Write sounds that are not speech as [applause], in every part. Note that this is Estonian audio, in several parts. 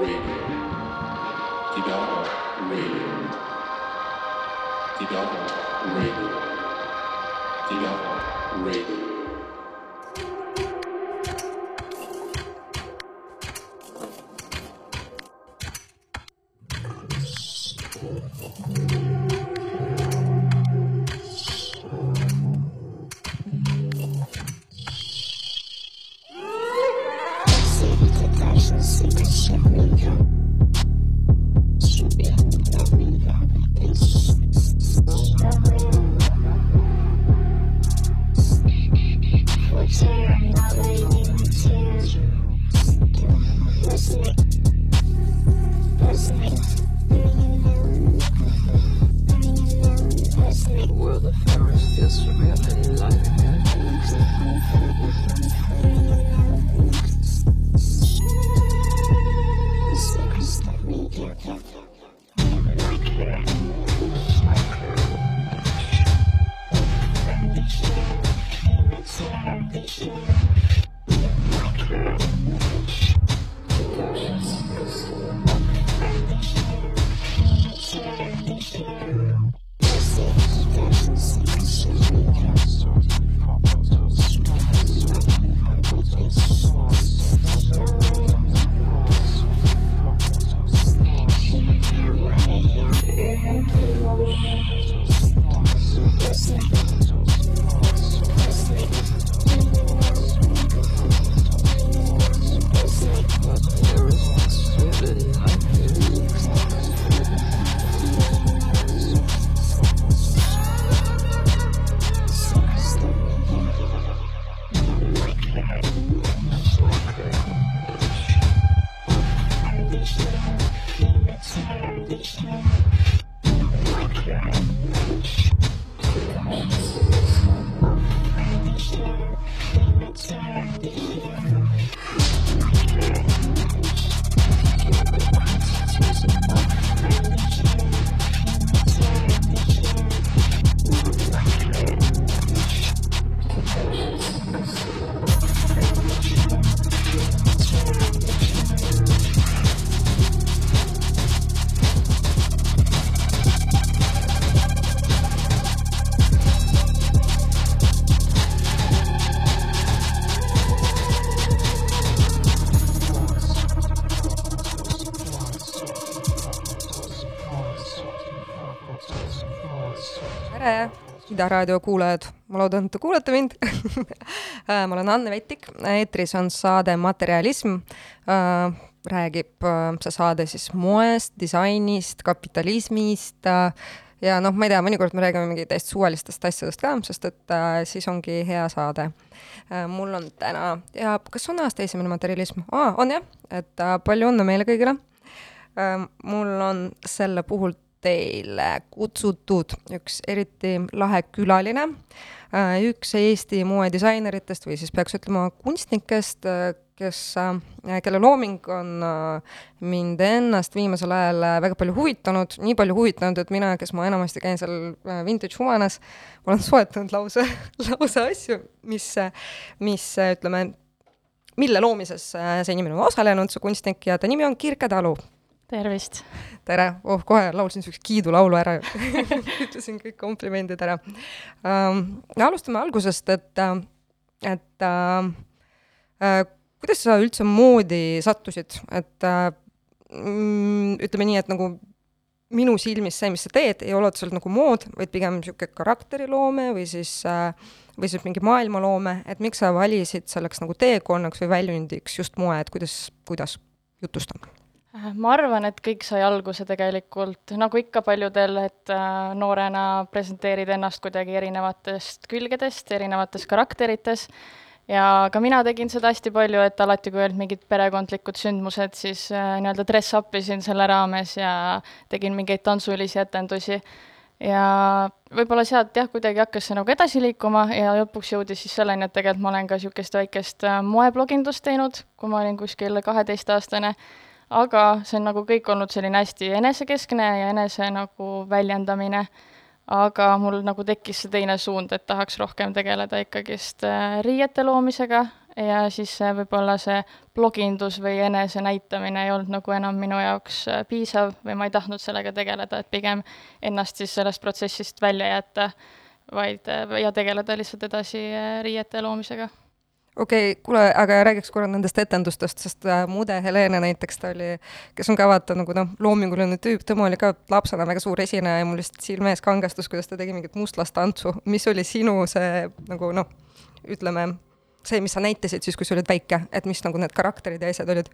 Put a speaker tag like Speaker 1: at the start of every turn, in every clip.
Speaker 1: Radio.
Speaker 2: Ida raadio kuulajad, ma loodan, et te kuulate mind [laughs] äh, ma olen Anne Vettik, eetris on saade Materjalism. räägib see saade siis moest, disainist, kapitalismist ja noh, ma ei tea, mõnikord me räägime mingi täiesti suvalistest asjadest ka, sest et äh, siis ongi hea saade äh,. mul on täna ja kas on aasta esimene materjalism ah,? on jah, et äh, palju õnne meile kõigile äh,. mul on selle puhul teile kutsutud üks eriti lahe külaline, äh, üks Eesti moedisaineritest või siis peaks ütlema kunstnikest, äh, kes, äh, kelle looming on mind ennast viimasel ajal väga palju huvitanud, nii palju huvitanud, et mina, kes ma enamasti käin seal Vintage Humanas, olen [laughs] soetanud lausa, lausa asju, mis, mis ütleme, mille loomises see inimene on osalenud, see kunstnik, ja ta nimi on Kirke Talu
Speaker 3: tervist!
Speaker 2: tere, oh kohe laulsin niisuguse kiidulaulu ära [laughs] ütlesin kõik komplimendid ära um,. alustame algusest, et, et uh, uh, kuidas sa üldse moodi sattusid, et uh, ütleme nii, et nagu minu silmis see, mis sa teed, ei ole otseselt nagu mood, vaid pigem niisugune karakteriloome või siis äh, või siis mingi maailmaloome, et miks sa valisid selleks nagu teekonnaks või väljundiks just moe, et kuidas, kuidas, jutusta
Speaker 3: Äh, ma arvan, et kõik sai alguse tegelikult nagu ikka paljudel, et äh, noorena presenteerid ennast kuidagi erinevatest külgedest, erinevates karakterites ja ka mina tegin seda hästi palju, et alati, kui olid mingid perekondlikud sündmused, siis äh, nii-öelda dress up isin selle raames ja tegin mingeid tantsulisi etendusi. ja võib-olla sealt jah, kuidagi hakkas see nagu edasi liikuma ja lõpuks jõudis siis selleni, et tegelikult ma olen ka niisugust väikest moeblogindust teinud, kui ma olin kuskil kaheteistaastane aga see on nagu kõik olnud selline hästi enesekeskne ja enese nagu väljendamine, aga mul nagu tekkis see teine suund, et tahaks rohkem tegeleda ikkagist äh, riiete loomisega. Ja siis see võib-olla see blogindus või enesenäitamine ei olnud nagu enam minu jaoks äh, piisav või ma ei tahtnud sellega tegeleda, et pigem ennast siis sellest protsessist välja jätta, vaid, äh, ja tegeleda lihtsalt edasi äh, riiete loomisega
Speaker 2: okei okay,, kuule, aga räägiks korra nendest etendustest, sest äh, Mude Helene näiteks, ta oli, kes on ka vaata nagu noh, loominguline tüüp, tema oli ka lapsena väga suur esineja ja mul lihtsalt silme ees kangestus, kuidas ta tegi mingit mustlastantsu. mis oli sinu see nagu noh, ütleme, see, mis sa näitasid siis, kui sa olid väike, et mis nagu need karakterid ja asjad olid?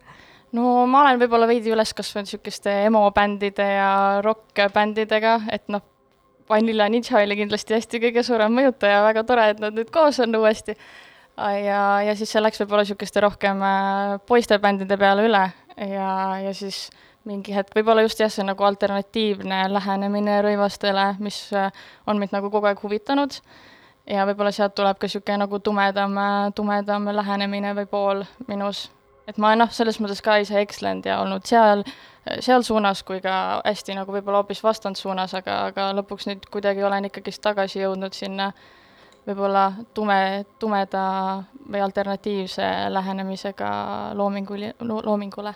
Speaker 3: no ma olen võib-olla veidi üles kasvanud niisuguste emo-bändide ja rokkbändidega, et noh, Vanilla Ninja oli kindlasti hästi kõige suurem mõjutaja, väga tore, et nad nüüd koos on uuesti. Ja, ja siis see läks võib-olla niisuguste rohkem äh, poistebändide peale üle ja, ja siis mingi hetk, võib-olla just jah, see nagu alternatiivne lähenemine rõivastele, mis äh, on mind nagu kogu aeg huvitanud ja võib-olla sealt tuleb ka niisugune nagu tumedam, tumedam lähenemine või pool minus. et ma noh, selles mõttes ka ise ekslenud ja olnud seal, seal suunas kui ka hästi nagu võib-olla hoopis vastandsuunas, aga, aga lõpuks nüüd kuidagi olen ikkagist tagasi jõudnud sinna võib-olla tume, tumeda või alternatiivse lähenemisega loominguli, loomingule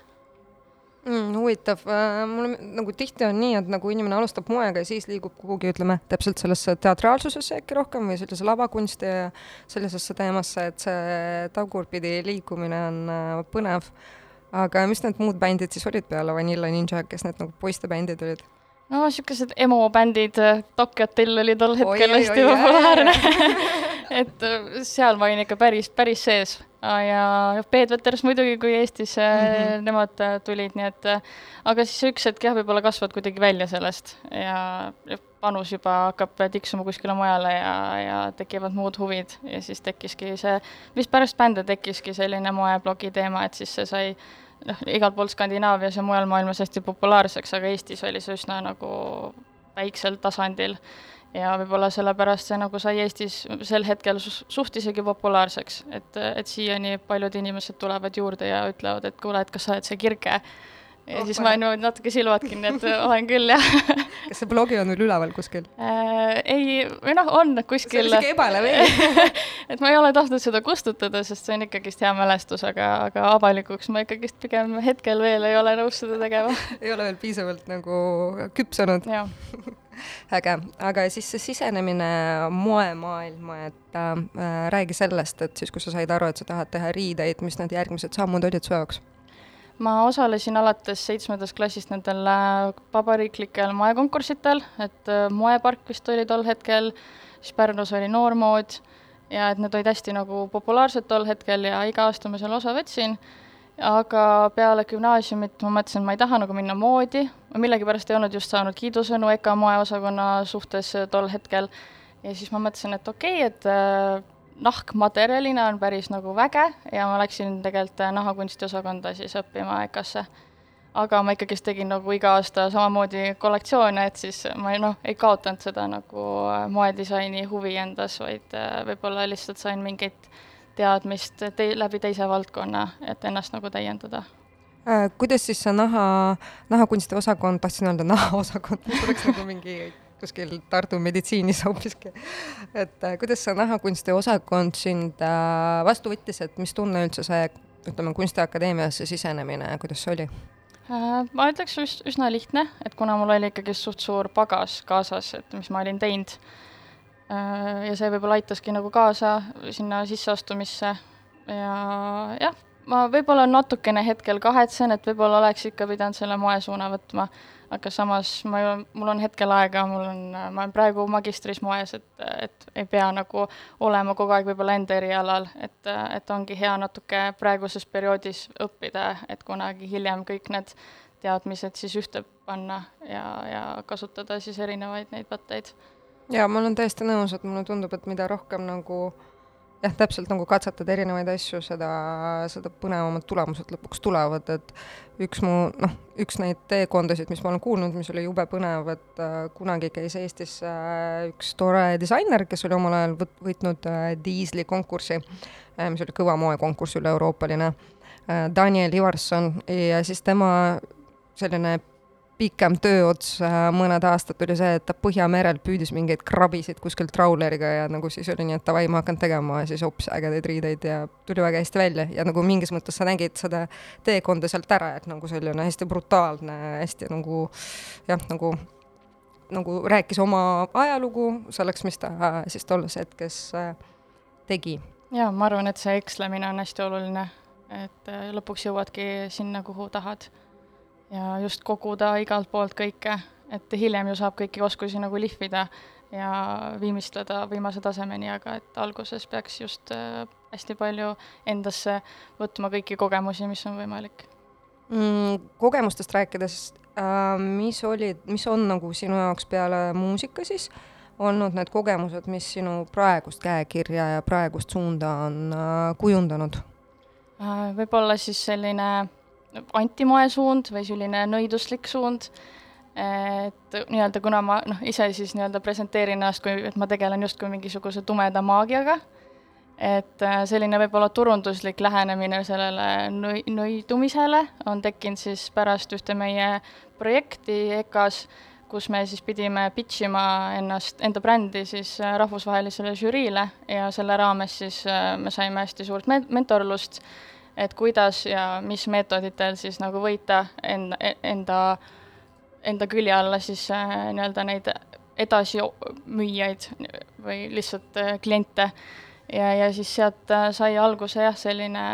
Speaker 2: mm,. huvitav, äh, mul nagu tihti on nii, et nagu inimene alustab moega ja siis liigub kuhugi, ütleme, täpselt sellesse teatraalsusesse äkki rohkem või sellise lavakunsti ja sellisesse teemasse, et see tagurpidi liikumine on äh, põnev. aga mis need muud bändid siis olid peale Vanilla Ninja, kes need nagu poistebändid olid?
Speaker 3: No niisugused emo-bändid, Tokyo Hotel oli tol hetkel hästi populaarne. [laughs] et äh, seal ma olin ikka päris, päris sees. Ja Peetveters muidugi, kui Eestis mm -hmm. nemad äh, tulid, nii et aga siis üks hetk jah, võib-olla kasvad kuidagi välja sellest. Ja, panus juba hakkab tiksuma kuskile mujale ja, ja tekivad muud huvid. Ja siis tekkiski see, vist pärast bände tekkiski selline moeblogi teema, et siis see sai noh, igalt poolt Skandinaavias ja mujal maailmas hästi populaarseks, aga Eestis oli see üsna nagu väiksel tasandil ja võib-olla sellepärast see nagu sai Eestis sel hetkel suht isegi populaarseks, et, et siiani paljud inimesed tulevad juurde ja ütlevad, et kuule, et kas sa oled see Kirke. Ja oh, siis ma niimoodi natuke silmad kinni, et olen küll, jah [laughs]
Speaker 2: kas see blogi on veel üleval kuskil
Speaker 3: äh,? ei, või noh, on kuskil.
Speaker 2: see on isegi ebalev ei [laughs]
Speaker 3: et ma ei ole tahtnud seda kustutada, sest see on ikkagist hea mälestus, aga, aga avalikuks ma ikkagist pigem hetkel veel ei ole nõus seda tegema [laughs]
Speaker 2: ei ole veel piisavalt nagu küpsenud. äge, aga siis see sisenemine moemaailma, et äh, räägi sellest, et siis, kui sa said aru, et sa tahad teha riideid, mis need järgmised sammud olid su jaoks?
Speaker 3: Ma osalesin alates seitsmendast klassist nendel äh, vabariiklikel moekonkursitel, et äh, Moepark vist oli tol hetkel, siis Pärnus oli Noormood ja et need olid hästi nagu populaarsed tol hetkel ja iga aasta ma seal osa võtsin. Aga peale gümnaasiumit ma mõtlesin, et ma ei taha nagu minna moodi, ma millegipärast ei olnud just saanud kiidusõnu EKA moeosakonna suhtes tol hetkel. Ja siis ma mõtlesin, et okei okay,, et äh, nahk materjalina on päris nagu väge ja ma läksin tegelikult äh, nahakunsti osakonda siis õppima EKA-sse. aga ma ikkagist tegin nagu iga aasta samamoodi kollektsioone, et siis ma noh, ei kaotanud seda nagu äh, moedisaini huvi endas, vaid äh, võib-olla lihtsalt sain mingeid teadmist te-, läbi teise valdkonna, et ennast nagu täiendada
Speaker 2: äh,. kuidas siis see naha, nahakunsti osakond, tahtsin öelda nahaosakond, [laughs] oleks nagu mingi kuskil Tartu meditsiinis [laughs] hoopiski. et äh, kuidas see nahakunsti osakond sind äh, vastu võttis, et mis tunne üldse see, ütleme, Kunstiakadeemiasse sisenemine, kuidas see oli
Speaker 3: äh,? ma ütleks üs-, üsna lihtne, et kuna mul oli ikkagi suht suur pagas kaasas, et mis ma olin teinud ja see võib-olla aitaski nagu kaasa sinna sisseastumisse ja jah, ma võib-olla natukene hetkel kahetsen, et võib-olla oleks ikka pidanud selle moesuuna võtma, aga samas ma ju, mul on hetkel aega, mul on, ma olen praegu magistris moes, et, et ei pea nagu olema kogu aeg võib-olla enda erialal, et, et ongi hea natuke praeguses perioodis õppida, et kunagi hiljem kõik need teadmised siis ühte panna ja, ja kasutada siis erinevaid neid võtteid
Speaker 2: jaa, ma olen täiesti nõus, et mulle tundub, et mida rohkem nagu jah, täpselt nagu katsetad erinevaid asju, seda, seda põnevamad tulemused lõpuks tulevad, et üks mu noh, üks neid teekondasid, mis ma olen kuulnud, mis oli jube põnev, et äh, kunagi käis Eestis äh, üks tore disainer, kes oli omal ajal võt-, võitnud äh, diisli konkursi äh,, mis oli kõva moekonkurss üle-euroopaline äh,, Daniel Ivarson ja siis tema selline pikem tööots äh, mõned aastad oli see, et ta Põhjamerel püüdis mingeid krabisid kuskilt trauleriga ja nagu siis oli nii, et davai, ma hakkan tegema ja siis hoopis ägedaid riideid ja tuli väga hästi välja. Ja nagu mingis mõttes sa nägid seda teekonda sealt ära, et nagu selline hästi brutaalne, hästi nagu jah, nagu nagu rääkis oma ajalugu. Selleks, mis ta siis tolles hetkes äh, tegi.
Speaker 3: jaa, ma arvan, et see ekslemine on hästi oluline, et äh, lõpuks jõuadki sinna, kuhu tahad ja just koguda igalt poolt kõike, et hiljem ju saab kõiki oskusi nagu lihvida ja viimistleda viimase tasemeni, aga et alguses peaks just äh, hästi palju endasse võtma kõiki kogemusi, mis on võimalik
Speaker 2: mm,. kogemustest rääkides äh,, mis olid, mis on nagu sinu jaoks peale muusika siis olnud need kogemused, mis sinu praegust käekirja ja praegust suunda on äh, kujundanud
Speaker 3: äh,? võib-olla siis selline antimoe suund või selline nõiduslik suund, et nii-öelda kuna ma noh, ise siis nii-öelda presenteerin ennast kui, et ma tegelen justkui mingisuguse tumeda maagiaga, et äh, selline võib-olla turunduslik lähenemine sellele nõi-, nõidumisele on tekkinud siis pärast ühte meie projekti EKA-s, kus me siis pidime pitch ima ennast, enda brändi siis äh, rahvusvahelisele žüriile ja selle raames siis äh, me saime hästi suurt men-, mentorlust et kuidas ja mis meetoditel siis nagu võita enda, enda, enda külje alla siis äh, nii-öelda neid edasimüüjaid või lihtsalt äh, kliente. ja, ja siis sealt äh, sai alguse jah, selline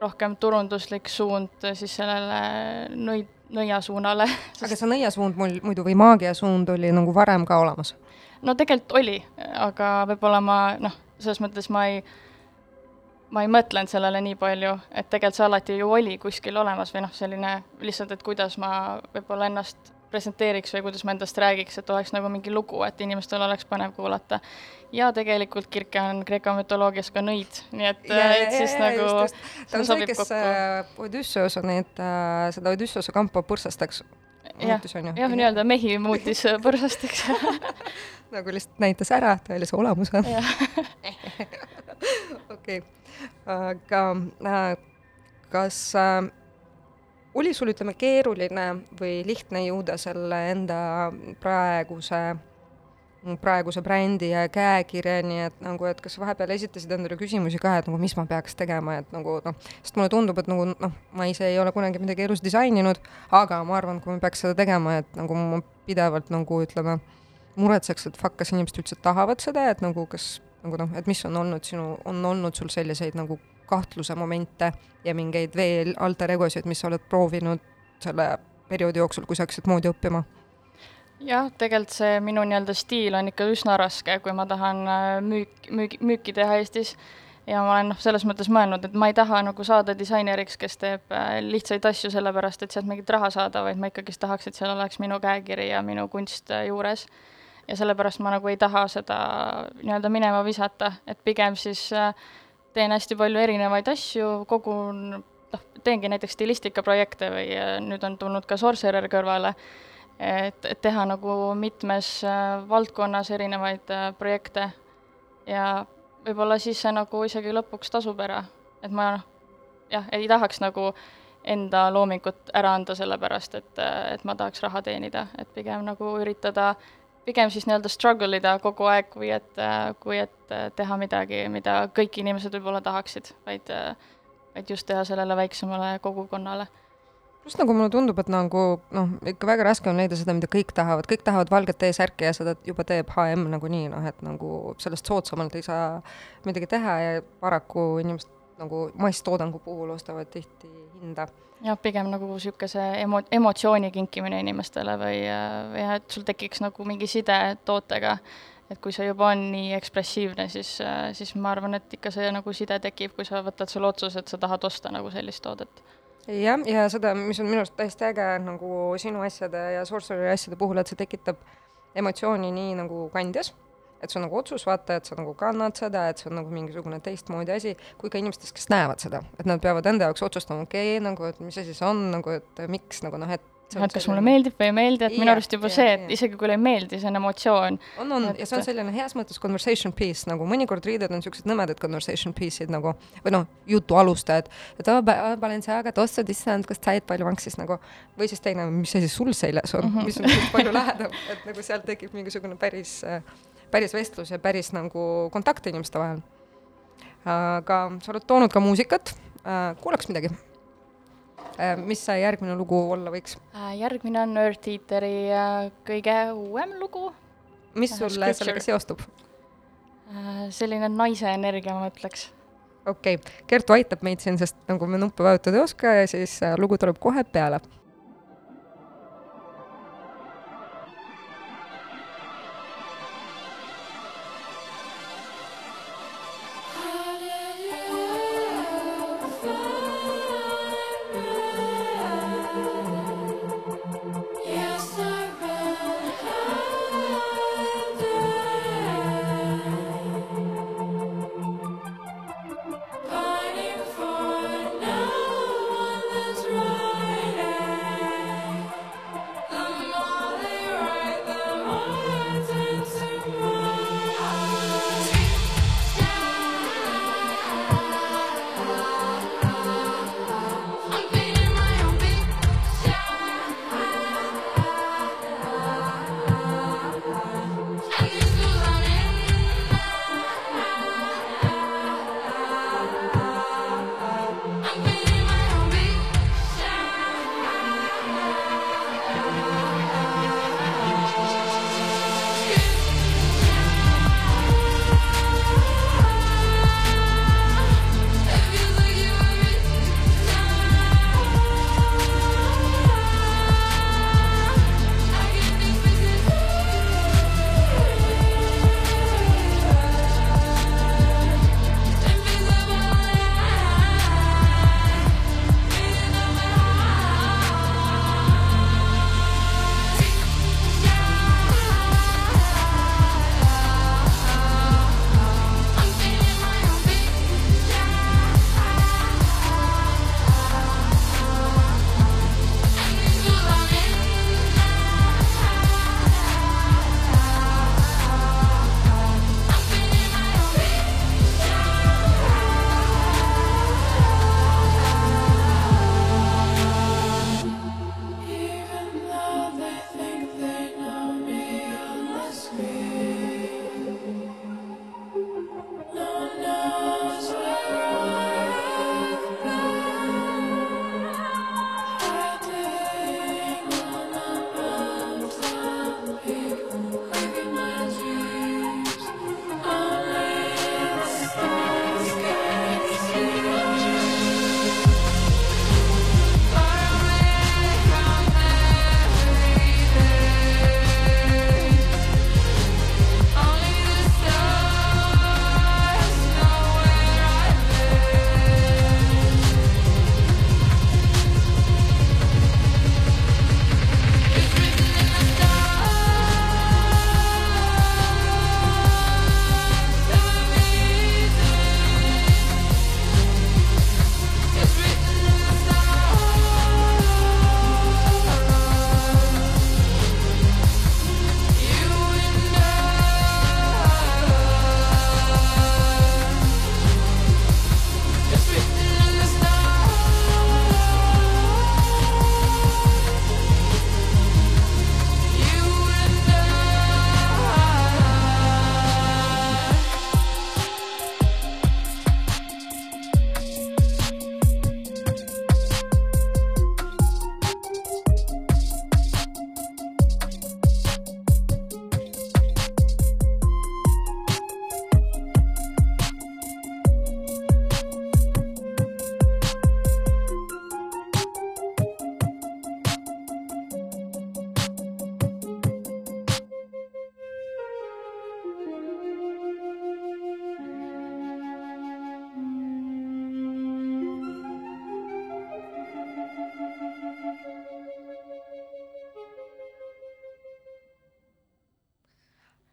Speaker 3: rohkem turunduslik suund siis sellele nõi-, nõiasuunale
Speaker 2: sest.... [laughs] aga see nõiasuund mul muidu või maagiasuund oli nagu varem ka olemas?
Speaker 3: no tegelikult oli, aga võib-olla ma noh, selles mõttes ma ei ma ei mõtlenud sellele nii palju, et tegelikult see alati ju oli kuskil olemas või noh, selline lihtsalt, et kuidas ma võib-olla ennast presenteeriks või kuidas ma endast räägiks, et oleks nagu mingi lugu, et inimestel oleks põnev kuulata. ja tegelikult Kirke on Kreeka mütoloogias ka nõid, nii et, et siis ja, nagu just, just.
Speaker 2: ta on see, kes äh, Odüsseus on neid äh,, seda Odüsseuse kampa põrsasteks
Speaker 3: muutis, on ju? jah, nii-öelda mehi muutis põrsasteks [laughs]
Speaker 2: nagu lihtsalt näitas ära tõelise olemuse. [laughs] okei, aga äh, kas äh, oli sul, ütleme, keeruline või lihtne jõuda selle enda praeguse, praeguse brändi ja käekirjani, et nagu, et kas vahepeal esitasid endale küsimusi ka, et nagu mis ma peaks tegema, et nagu noh, sest mulle tundub, et nagu noh, ma ise ei ole kunagi midagi elus disaininud, aga ma arvan, kui ma peaks seda tegema, et nagu ma pidevalt nagu ütleme, muretseks, et fuck, kas inimesed üldse tahavad seda, et nagu kas nagu noh, et mis on olnud sinu, on olnud sul selliseid nagu kahtluse momente ja mingeid veel alter egosid, mis sa oled proovinud selle perioodi jooksul, kui sa hakkasid moodi õppima?
Speaker 3: jah, tegelikult see minu nii-öelda stiil on ikka üsna raske, kui ma tahan äh, müük, müük, müüki teha Eestis ja ma olen noh, selles mõttes mõelnud, et ma ei taha nagu saada disaineriks, kes teeb äh, lihtsaid asju sellepärast, et sealt mingit raha saada, vaid ma ikkagist tahaks, et seal oleks minu käekiri ja minu kunst äh, juures ja sellepärast ma nagu ei taha seda nii-öelda minema visata, et pigem siis äh, teen hästi palju erinevaid asju, kogun, noh, teengi näiteks stilistikaprojekte või äh, nüüd on tulnud ka sorcerer kõrvale, et, et teha nagu mitmes äh, valdkonnas erinevaid projekte. Ja võib-olla siis see nagu isegi lõpuks tasub ära, et ma noh, jah, ei tahaks nagu enda loomingut ära anda sellepärast, et, et ma tahaks raha teenida, et pigem nagu üritada pigem siis nii-öelda struggle ida kogu aeg, kui et, kui et teha midagi, mida kõik inimesed võib-olla tahaksid, vaid, vaid just teha sellele väiksemale kogukonnale.
Speaker 2: Pluss nagu mulle tundub, et nagu noh, ikka väga raske on leida seda, mida kõik tahavad, kõik tahavad valget T-särki ja seda juba teeb HM nagunii, noh et nagu sellest soodsamalt ei saa midagi teha ja paraku inimesed nagu masstoodangu puhul ostavad tihti hinda
Speaker 3: jah, pigem nagu niisuguse emo-, emotsiooni kinkimine inimestele või, või jah, et sul tekiks nagu mingi side tootega. et kui see juba on nii ekspressiivne, siis, siis ma arvan, et ikka see nagu side tekib, kui sa võtad selle otsuse, et sa tahad osta nagu sellist toodet
Speaker 2: jah, ja seda, mis on minu arust täiesti äge nagu sinu asjade ja Sorcery asjade puhul, et see tekitab emotsiooni nii nagu kandjas et see on nagu otsus, vaata, et sa nagu kannad seda, et see on nagu mingisugune teistmoodi asi, kui ka inimestest, kes näevad seda, et nad peavad enda jaoks otsustama, okei okay,, nagu, et mis asi see on nagu, et miks nagu noh, et
Speaker 3: et kas mulle meeldib või ei meeldi, et minu
Speaker 2: Jah,
Speaker 3: arust juba
Speaker 2: jah,
Speaker 3: see, et
Speaker 2: jah.
Speaker 3: isegi kui ei meeldi, see on emotsioon.
Speaker 2: on, on
Speaker 3: Et-
Speaker 2: ja see on selline heas mõttes conversation piece nagu mõnikord riided on siuksed nõmedad conversation piece'id nagu või noh, jutu alustajad, et aa, Balenciaga tossud, issand, kas said palju manksis nagu või siis teine, mis asi sul seljas on mm, -hmm. mis on palju lähedam, [laughs] et nagu sealt tekib mingisugune päris, päris vestlus ja päris nagu kontakt inimeste vahel. aga sa oled toonud ka muusikat, kuulaks midagi. mis see järgmine lugu olla võiks?
Speaker 3: Äh, järgmine on Earth Eateri äh, kõige uuem lugu.
Speaker 2: mis
Speaker 3: Äh,
Speaker 2: sulle
Speaker 3: Scripture.
Speaker 2: sellega seostub?
Speaker 3: Äh, selline naise energia, ma ütleks.
Speaker 2: okei okay., Kertu aitab meid siin, sest nagu me nuppe vajutada ei oska ja siis äh, lugu tuleb kohe peale.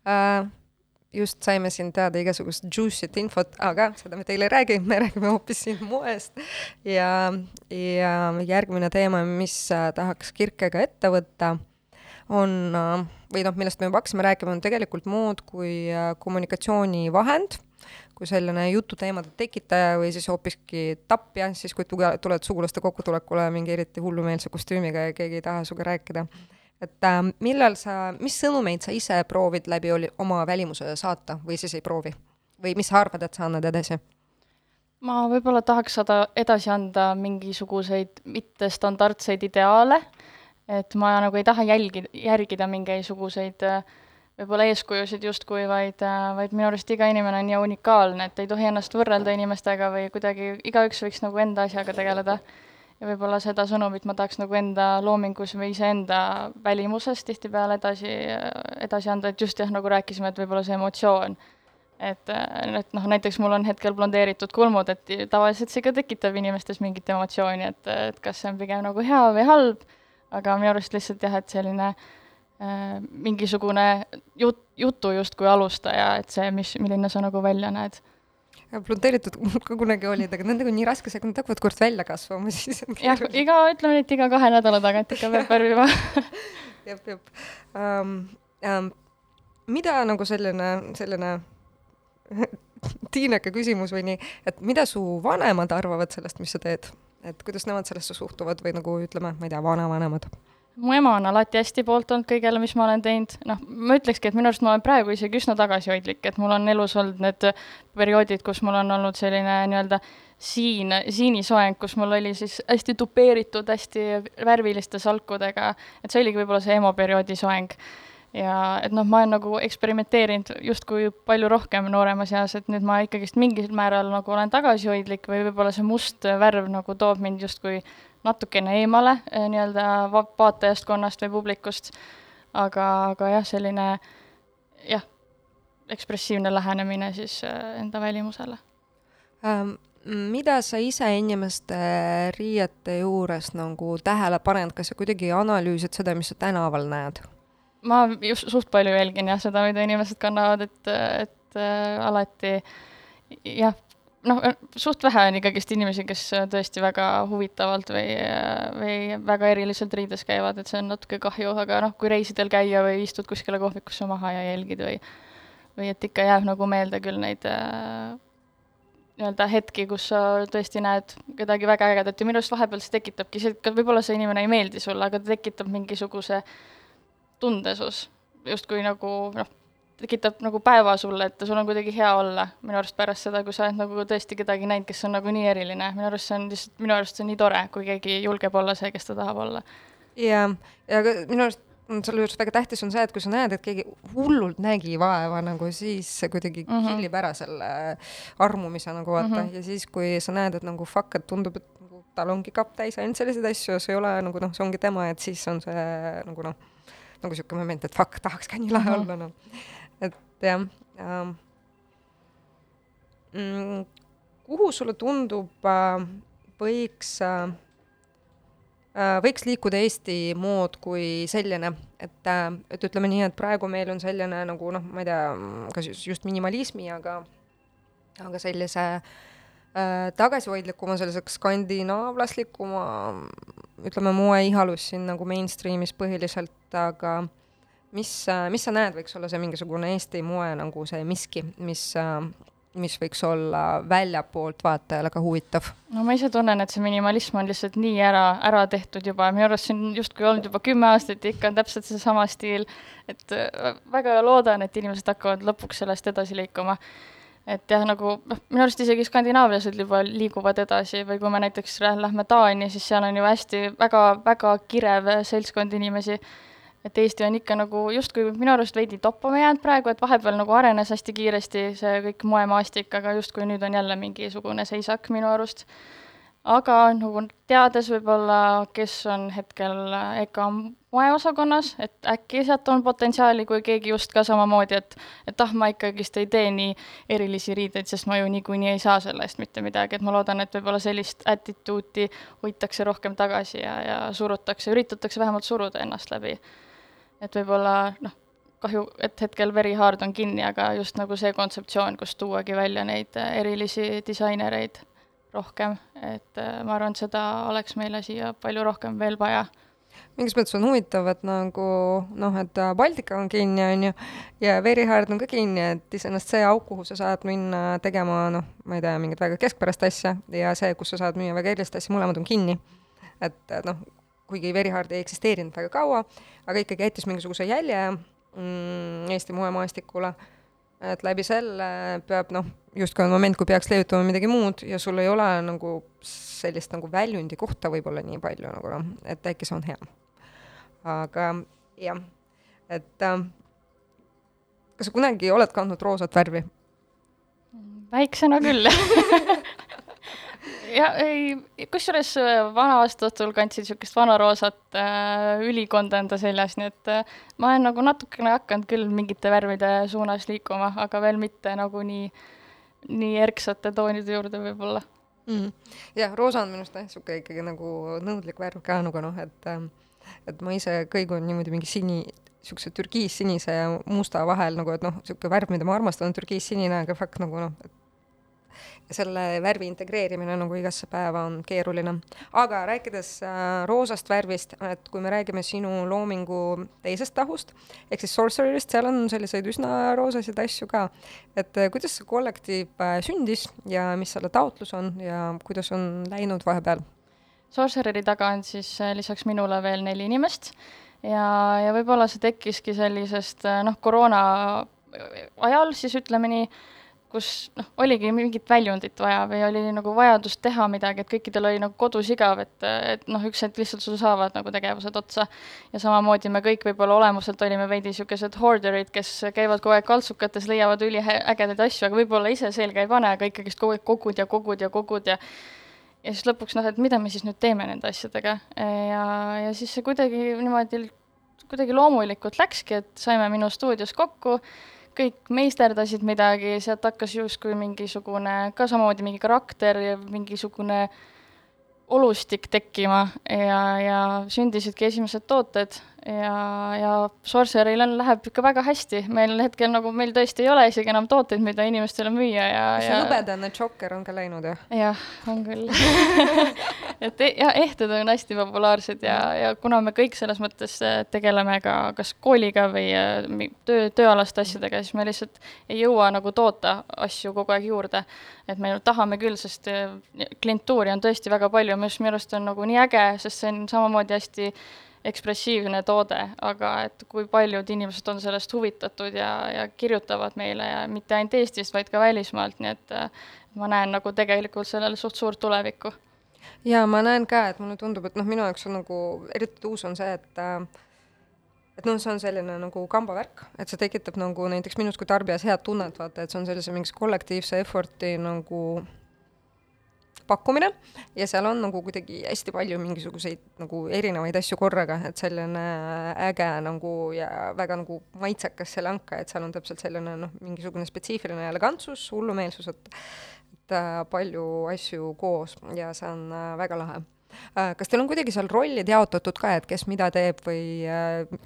Speaker 2: Äh, just saime siin teada igasugust juicy't infot, aga seda me teile ei räägi, me räägime hoopis siin moest. ja, ja järgmine teema, mis äh, tahaks Kirkega ette võtta, on, äh, või noh, millest me juba hakkasime rääkima, on tegelikult mood kui kommunikatsioonivahend, kui selline jututeemade tekitaja või siis hoopiski tapja, siis kui tuled sugulaste kokkutulekule mingi eriti hullumeelse kostüümiga ja keegi ei taha sinuga rääkida et äh, millal sa, mis sõnumeid sa ise proovid läbi oli, oma välimuse saata või siis ei proovi? või mis sa arvad, et sa annad edasi?
Speaker 3: ma võib-olla tahaks saada edasi anda mingisuguseid mittestandardseid ideaale, et ma nagu ei taha jälgi-, järgida mingisuguseid äh, võib-olla eeskujusid justkui, vaid, äh, vaid minu arust iga inimene on nii unikaalne, et ei tohi ennast võrrelda inimestega või kuidagi, igaüks võiks nagu enda asjaga tegeleda ja võib-olla seda sõnumit ma tahaks nagu enda loomingus või iseenda välimuses tihtipeale edasi, edasi anda, et just jah, nagu rääkisime, et võib-olla see emotsioon, et, et noh, näiteks mul on hetkel blondeeritud kulmud, et tavaliselt see ka tekitab inimestes mingit emotsiooni, et, et kas see on pigem nagu hea või halb, aga minu arust lihtsalt jah, et selline äh, mingisugune jut-, jutu justkui alustaja, et see, mis, milline sa nagu välja näed
Speaker 2: blondeeritud [laughs] ka kunagi olid, aga nendega on nii raske see, kui nad hakkavad kord välja kasvama, [laughs] siis
Speaker 3: on jah, iga, ütleme nii, et iga kahe nädala tagant ikka peab värvima [laughs]
Speaker 2: jep, jep um,. Um, mida nagu selline, selline tiineke küsimus või nii, et mida su vanemad arvavad sellest, mis sa teed? et kuidas nemad sellesse suhtuvad või nagu ütleme, ma ei tea, vanavanemad?
Speaker 3: Mu ema on alati hästi poolt olnud kõigele, mis ma olen teinud, noh, ma ütlekski, et minu arust ma olen praegu isegi üsna tagasihoidlik, et mul on elus olnud need perioodid, kus mul on olnud selline nii-öelda siin, siinisoeng, kus mul oli siis hästi tupeeritud, hästi värviliste salkudega, et see oligi võib-olla see emo perioodi soeng. ja et noh, ma olen nagu eksperimenteerinud justkui palju rohkem nooremas eas, et nüüd ma ikkagist mingil määral nagu olen tagasihoidlik või võib-olla see must värv nagu toob mind justkui natukene eemale eh, nii-öelda vaatajaskonnast või publikust, aga, aga jah, selline jah, ekspressiivne lähenemine siis eh, enda välimusele
Speaker 2: ähm,. mida sa ise inimeste riiete juures nagu tähele paned, kas sa kuidagi analüüsid seda, mis sa tänaval näed?
Speaker 3: ma just suht palju jälgin jah, seda, mida inimesed kannavad, et, et äh, alati jah, noh, suht vähe on ikkagist inimesi, kes tõesti väga huvitavalt või, või väga eriliselt riides käivad, et see on natuke kahju, aga noh, kui reisidel käia või istud kuskile kohvikusse maha ja jälgid või või et ikka jääb nagu meelde küll neid äh, nii-öelda hetki, kus sa tõesti näed kedagi väga ägedat ja minu arust vahepeal see tekitabki võib-olla see inimene ei meeldi sulle, aga ta tekitab mingisuguse tunde sus, justkui nagu noh, tekitab nagu päeva sulle, et sul on kuidagi hea olla minu arust pärast seda, kui sa oled nagu tõesti kedagi näinud, kes on nagu nii eriline, minu arust see on lihtsalt, minu arust see on nii tore, kui keegi julgeb olla see, kes ta tahab olla.
Speaker 2: jaa, ja minu arust selle juures väga tähtis on see, et kui sa näed, et keegi hullult nägi vaeva nagu, siis see kuidagi mm -hmm. killib ära selle armumise nagu vaata mm, -hmm. ja siis, kui sa näed, et nagu fuck, et tundub, et nagu tal ongi kapp täis ainult selliseid asju, see ei ole nagu noh, see ongi tema, et siis on see nagu noh, nagu niisugune moment, et fuck, tahaks ka nii lahe mm -hmm. olla, noh et jah ähm,. Mm, kuhu sulle tundub äh,, võiks äh, äh, võiks liikuda Eesti mood kui selline, et, äh, et ütleme nii, et praegu meil on selline nagu noh, ma ei tea, kas just, just minimalismi, aga, aga sellise äh, tagasihoidlikuma, selliseks skandinaavlaslikuma, ütleme, moeihalus siin nagu mainstream'is põhiliselt, aga mis, mis sa näed, võiks olla see mingisugune Eesti moe nagu see miski, mis, mis võiks olla väljapoolt vaatajale ka huvitav?
Speaker 3: no ma ise tunnen, et see minimalism on lihtsalt nii ära, ära tehtud juba, minu arust see on justkui olnud juba kümme aastat ja ikka on täpselt seesama stiil, et äh, väga loodan, et inimesed hakkavad lõpuks sellest edasi liikuma. Et jah, nagu noh, minu arust isegi skandinaaviased juba liiguvad edasi. Või kui me näiteks lähme Taani, siis seal on ju hästi väga, väga kirev seltskond inimesi et Eesti on ikka nagu justkui minu arust veidi toppama jäänud praegu, et vahepeal nagu arenes hästi kiiresti see kõik moemaastik, aga justkui nüüd on jälle mingisugune seisak minu arust. aga nagu teades võib-olla, kes on hetkel EKA moeosakonnas, et äkki sealt on potentsiaali, kui keegi just ka samamoodi, et et ah, ma ikkagist ei tee nii erilisi riideid, sest ma ju niikuinii ei saa selle eest mitte midagi, et ma loodan, et võib-olla sellist attitude'i hoitakse rohkem tagasi ja, ja surutakse, üritatakse vähemalt suruda ennast läbi et võib-olla noh, kahju, et hetkel Very Hard on kinni, aga just nagu see kontseptsioon, kus tuuagi välja neid äh, erilisi disainereid rohkem, et äh, ma arvan, et seda oleks meile siia palju rohkem veel vaja
Speaker 2: mingis mõttes on huvitav, et nagu noh, et Baltika on kinni, on ju, ja Very Hard on ka kinni, et iseenesest see auk, kuhu sa saad minna tegema noh, ma ei tea, mingit väga keskpärast asja ja see, kus sa saad müüa väga erilist asja, mõlemad on kinni. et noh, kuigi Very Hard ei eksisteerinud väga kaua, aga ikkagi jättis mingisuguse jälje mm, Eesti moemaastikule, et läbi selle peab noh, justkui on moment, kui peaks leiutama midagi muud ja sul ei ole nagu sellist nagu väljundi kohta võib-olla nii palju nagu noh, et äkki see on hea. aga jah, et äh, kas sa kunagi oled kandnud roosat värvi?
Speaker 3: väiksena küll [laughs] ja ei, kusjuures äh, vana aasta õhtul kandsin niisugust vanaroosat äh, ülikonda enda seljas, nii et äh, ma olen nagu natukene hakanud küll mingite värvide suunas liikuma, aga veel mitte nagu nii, nii erksate toonide juurde võib-olla
Speaker 2: mm. jah, roosa on minu arust jah, niisugune ikkagi nagu nõudlik värv ka nagu noh, et äh, et ma ise kõigun niimoodi mingi sini, niisuguse türkiissinise ja musta vahel nagu, et noh, niisugune värv, mida ma armastan, on türkiissinine, aga fuck nagu noh, et selle värvi integreerimine nagu igasse päeva on keeruline. aga rääkides äh, roosast värvist, et kui me räägime sinu loomingu teisest tahust, ehk siis Sorcererist, seal on selliseid üsna roosasid asju ka. et äh, kuidas see kollektiiv äh, sündis ja mis selle taotlus on ja kuidas on läinud vahepeal?
Speaker 3: Sorcereri taga on siis lisaks minule veel neli inimest ja, ja võib-olla see tekkiski sellisest noh, koroona ajal siis ütleme nii, kus noh, oligi mingit väljundit vaja või oli nagu vajadus teha midagi, et kõikidel oli nagu kodus igav, et, et noh, üks hetk lihtsalt sul saavad nagu tegevused otsa. ja samamoodi me kõik võib-olla olemuselt olime veidi niisugused hoorderid, kes käivad kogu aeg kaltsukates, leiavad üliägedaid asju, aga võib-olla ise selga ei pane, aga ikkagist kogu aeg kogud ja kogud ja kogud ja ja siis lõpuks noh, et mida me siis nüüd teeme nende asjadega ja, ja siis see kuidagi niimoodi, kuidagi loomulikult läkski, et saime minu stuudios kokku kõik meisterdasid midagi, sealt hakkas justkui mingisugune, ka samamoodi mingi karakter ja mingisugune olustik tekkima ja, ja sündisidki esimesed tooted ja, ja Sorcereril on, läheb ikka väga hästi, meil hetkel nagu, meil tõesti ei ole isegi enam tooteid, mida inimestele müüa ja,
Speaker 2: see
Speaker 3: ja
Speaker 2: hõbedane Jokker on ka läinud, jah?
Speaker 3: jah, on küll [laughs] et e-, ja ehted on hästi populaarsed ja, ja kuna me kõik selles mõttes äh, tegeleme ka kas kooliga või äh, töö, tööalaste asjadega, siis me lihtsalt ei jõua nagu toota asju kogu aeg juurde. Et me tahame küll, sest äh, klientuuri on tõesti väga palju, mis minu arust on nagu nii äge, sest see on samamoodi hästi ekspressiivne toode, aga et kui paljud inimesed on sellest huvitatud ja, ja kirjutavad meile ja mitte ainult Eestist, vaid ka välismaalt, nii et ma näen nagu tegelikult sellele suht suurt tulevikku.
Speaker 2: ja ma näen ka, et mulle tundub, et noh, minu jaoks on nagu eriti uus on see, et äh, et noh, see on selline nagu kambavärk, et see tekitab nagu näiteks minus kui tarbijas head tunnet, vaata, et see on sellise mingise kollektiivse effort'i nagu pakkumine. Ja seal on nagu kuidagi hästi palju mingisuguseid nagu erinevaid asju korraga, et selline äge nagu ja väga nagu maitsekas see lanka, et seal on täpselt selline noh, mingisugune spetsiifiline elegantsus, hullumeelsus, et et äh, palju asju koos. Ja see on äh, väga lahe kas teil on kuidagi seal rollid jaotatud ka, et kes mida teeb või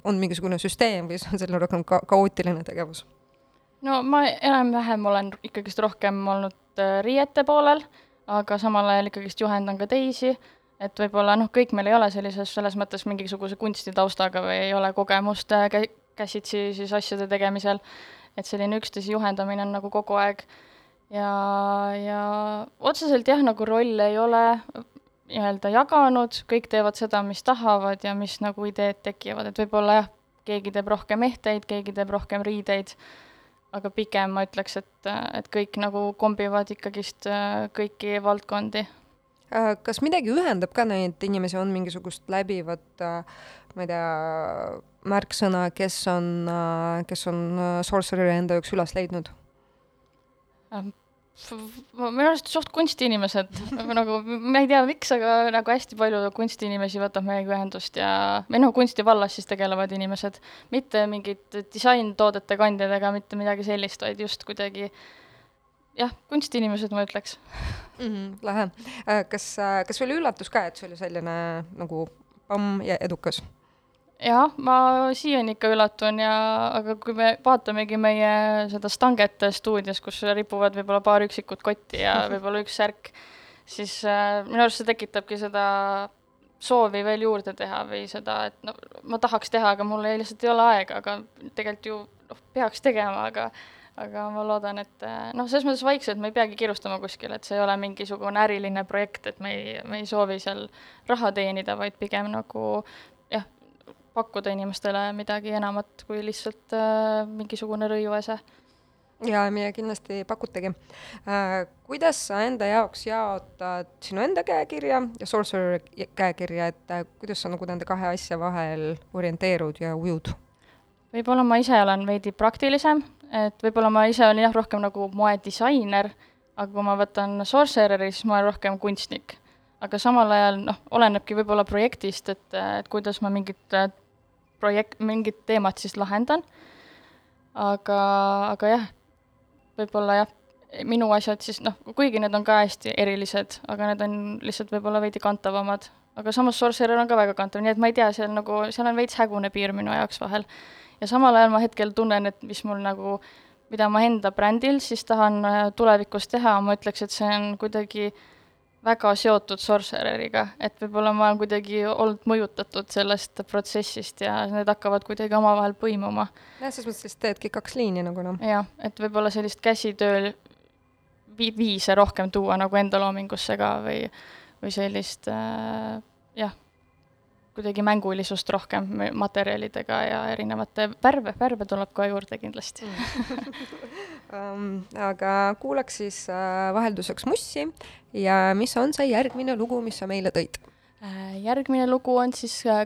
Speaker 2: on mingisugune süsteem või see on selline rohkem ka kaootiline tegevus?
Speaker 3: no ma enam-vähem olen ikkagist rohkem olnud riiete poolel aga samal ajal ikkagist juhendan ka teisi, et võib-olla noh, kõik meil ei ole sellises, selles mõttes mingisuguse kunstitaustaga või ei ole kogemust äh, kä-, käsitsi siis asjade tegemisel, et selline üksteise juhendamine on nagu kogu aeg. Ja, ja otseselt jah, nagu rolle ei ole nii-öelda jaganud, kõik teevad seda, mis tahavad ja mis nagu ideed tekivad, et võib-olla jah, keegi teeb rohkem ehteid, keegi teeb rohkem riideid aga pigem ma ütleks, et, et kõik nagu kombivad ikkagist äh, kõiki valdkondi.
Speaker 2: Äh, kas midagi ühendab ka neid inimesi, on mingisugust läbivat, äh, ma ei tea, märksõna, kes on, kes on Sorcereri enda jaoks üles leidnud?
Speaker 3: Minu arust suht kunstiinimesed nagu ma ei tea, miks, aga nagu hästi palju kunstiinimesi võtab meiega ühendust ja, või noh, kunstivallas siis tegelevad inimesed, mitte mingid disaintoodete kandjad ega mitte midagi sellist, vaid just kuidagi jah, kunstiinimesed, ma ütleks
Speaker 2: mm. -hmm, lahe. Äh, kas, äh, kas oli üllatus ka, et see oli selline nagu pamm ja edukas?
Speaker 3: Jah, ma siiani ikka üllatun ja, aga kui me vaatamegi meie seda Stanget stuudios, kus ripuvad võib-olla paar üksikut kotti ja [laughs] võib-olla üks särk, siis äh, minu arust see tekitabki seda soovi veel juurde teha või seda, et no ma tahaks teha, aga mul ei, lihtsalt ei ole aega, aga tegelikult ju noh, peaks tegema, aga aga ma loodan, et äh, noh, selles mõttes vaikselt me ei peagi kiirustama kuskile, et see ei ole mingisugune äriline projekt, et me ei, me ei soovi seal raha teenida, vaid pigem nagu pakkuda inimestele midagi enamat kui lihtsalt äh, mingisugune rõiuese
Speaker 2: ja meie kindlasti pakutegi äh,. kuidas sa enda jaoks jaotad sinu enda käekirja ja Sorcerer käekirja, et äh, kuidas sa nagu nende kahe asja vahel orienteerud ja ujud?
Speaker 3: võib-olla ma ise olen veidi praktilisem, et võib-olla ma ise olen jah, rohkem nagu moedisainer, aga kui ma võtan Sorcereri, siis ma olen rohkem kunstnik. Aga samal ajal noh, olenebki võib-olla projektist, et, et kuidas ma mingit projekt, mingit teemat siis lahendan, aga, aga jah, võib-olla jah, minu asjad siis noh, kuigi need on ka hästi erilised, aga need on lihtsalt võib-olla veidi kantavamad, aga samas Sorcerer on ka väga kantav, nii et ma ei tea, seal nagu, seal on veits hägune piir minu jaoks vahel. Ja samal ajal ma hetkel tunnen, et mis mul nagu, mida ma enda brändil siis tahan äh, tulevikus teha, ma ütleks, et see on kuidagi väga seotud Sorcereriga, et võib-olla ma olen kuidagi olnud mõjutatud sellest protsessist ja need hakkavad kuidagi omavahel põimuma.
Speaker 2: jah, selles mõttes teedki kaks liini nagu noh.
Speaker 3: jah, et võib-olla sellist käsitööl vi-, viise rohkem tuua nagu enda loomingusse ka või, või sellist äh, jah kuidagi mängulisust rohkem materjalidega ja erinevate värve, värve tuleb ka juurde kindlasti. [laughs]
Speaker 2: Um, aga kuulaks siis uh, vahelduseks Mussi ja mis on see järgmine lugu, mis sa meile tõid?
Speaker 3: Uh,? järgmine lugu on siis äh,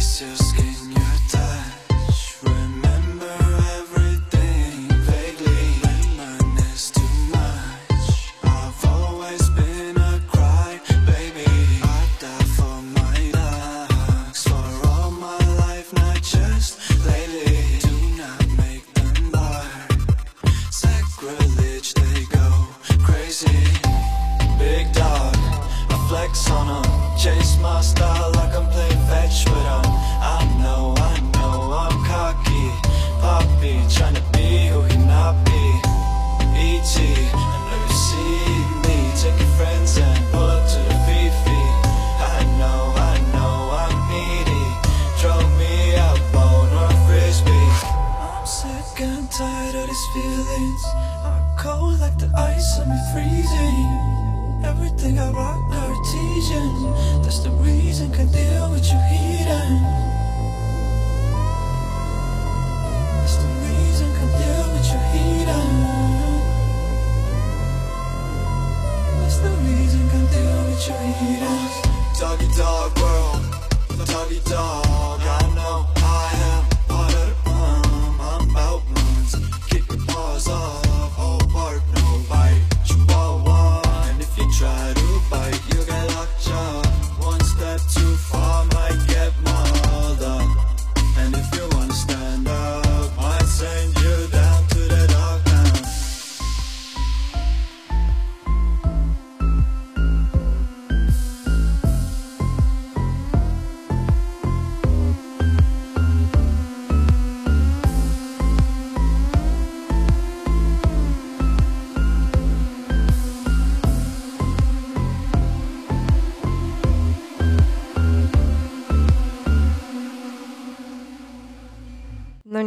Speaker 3: Ice so skin.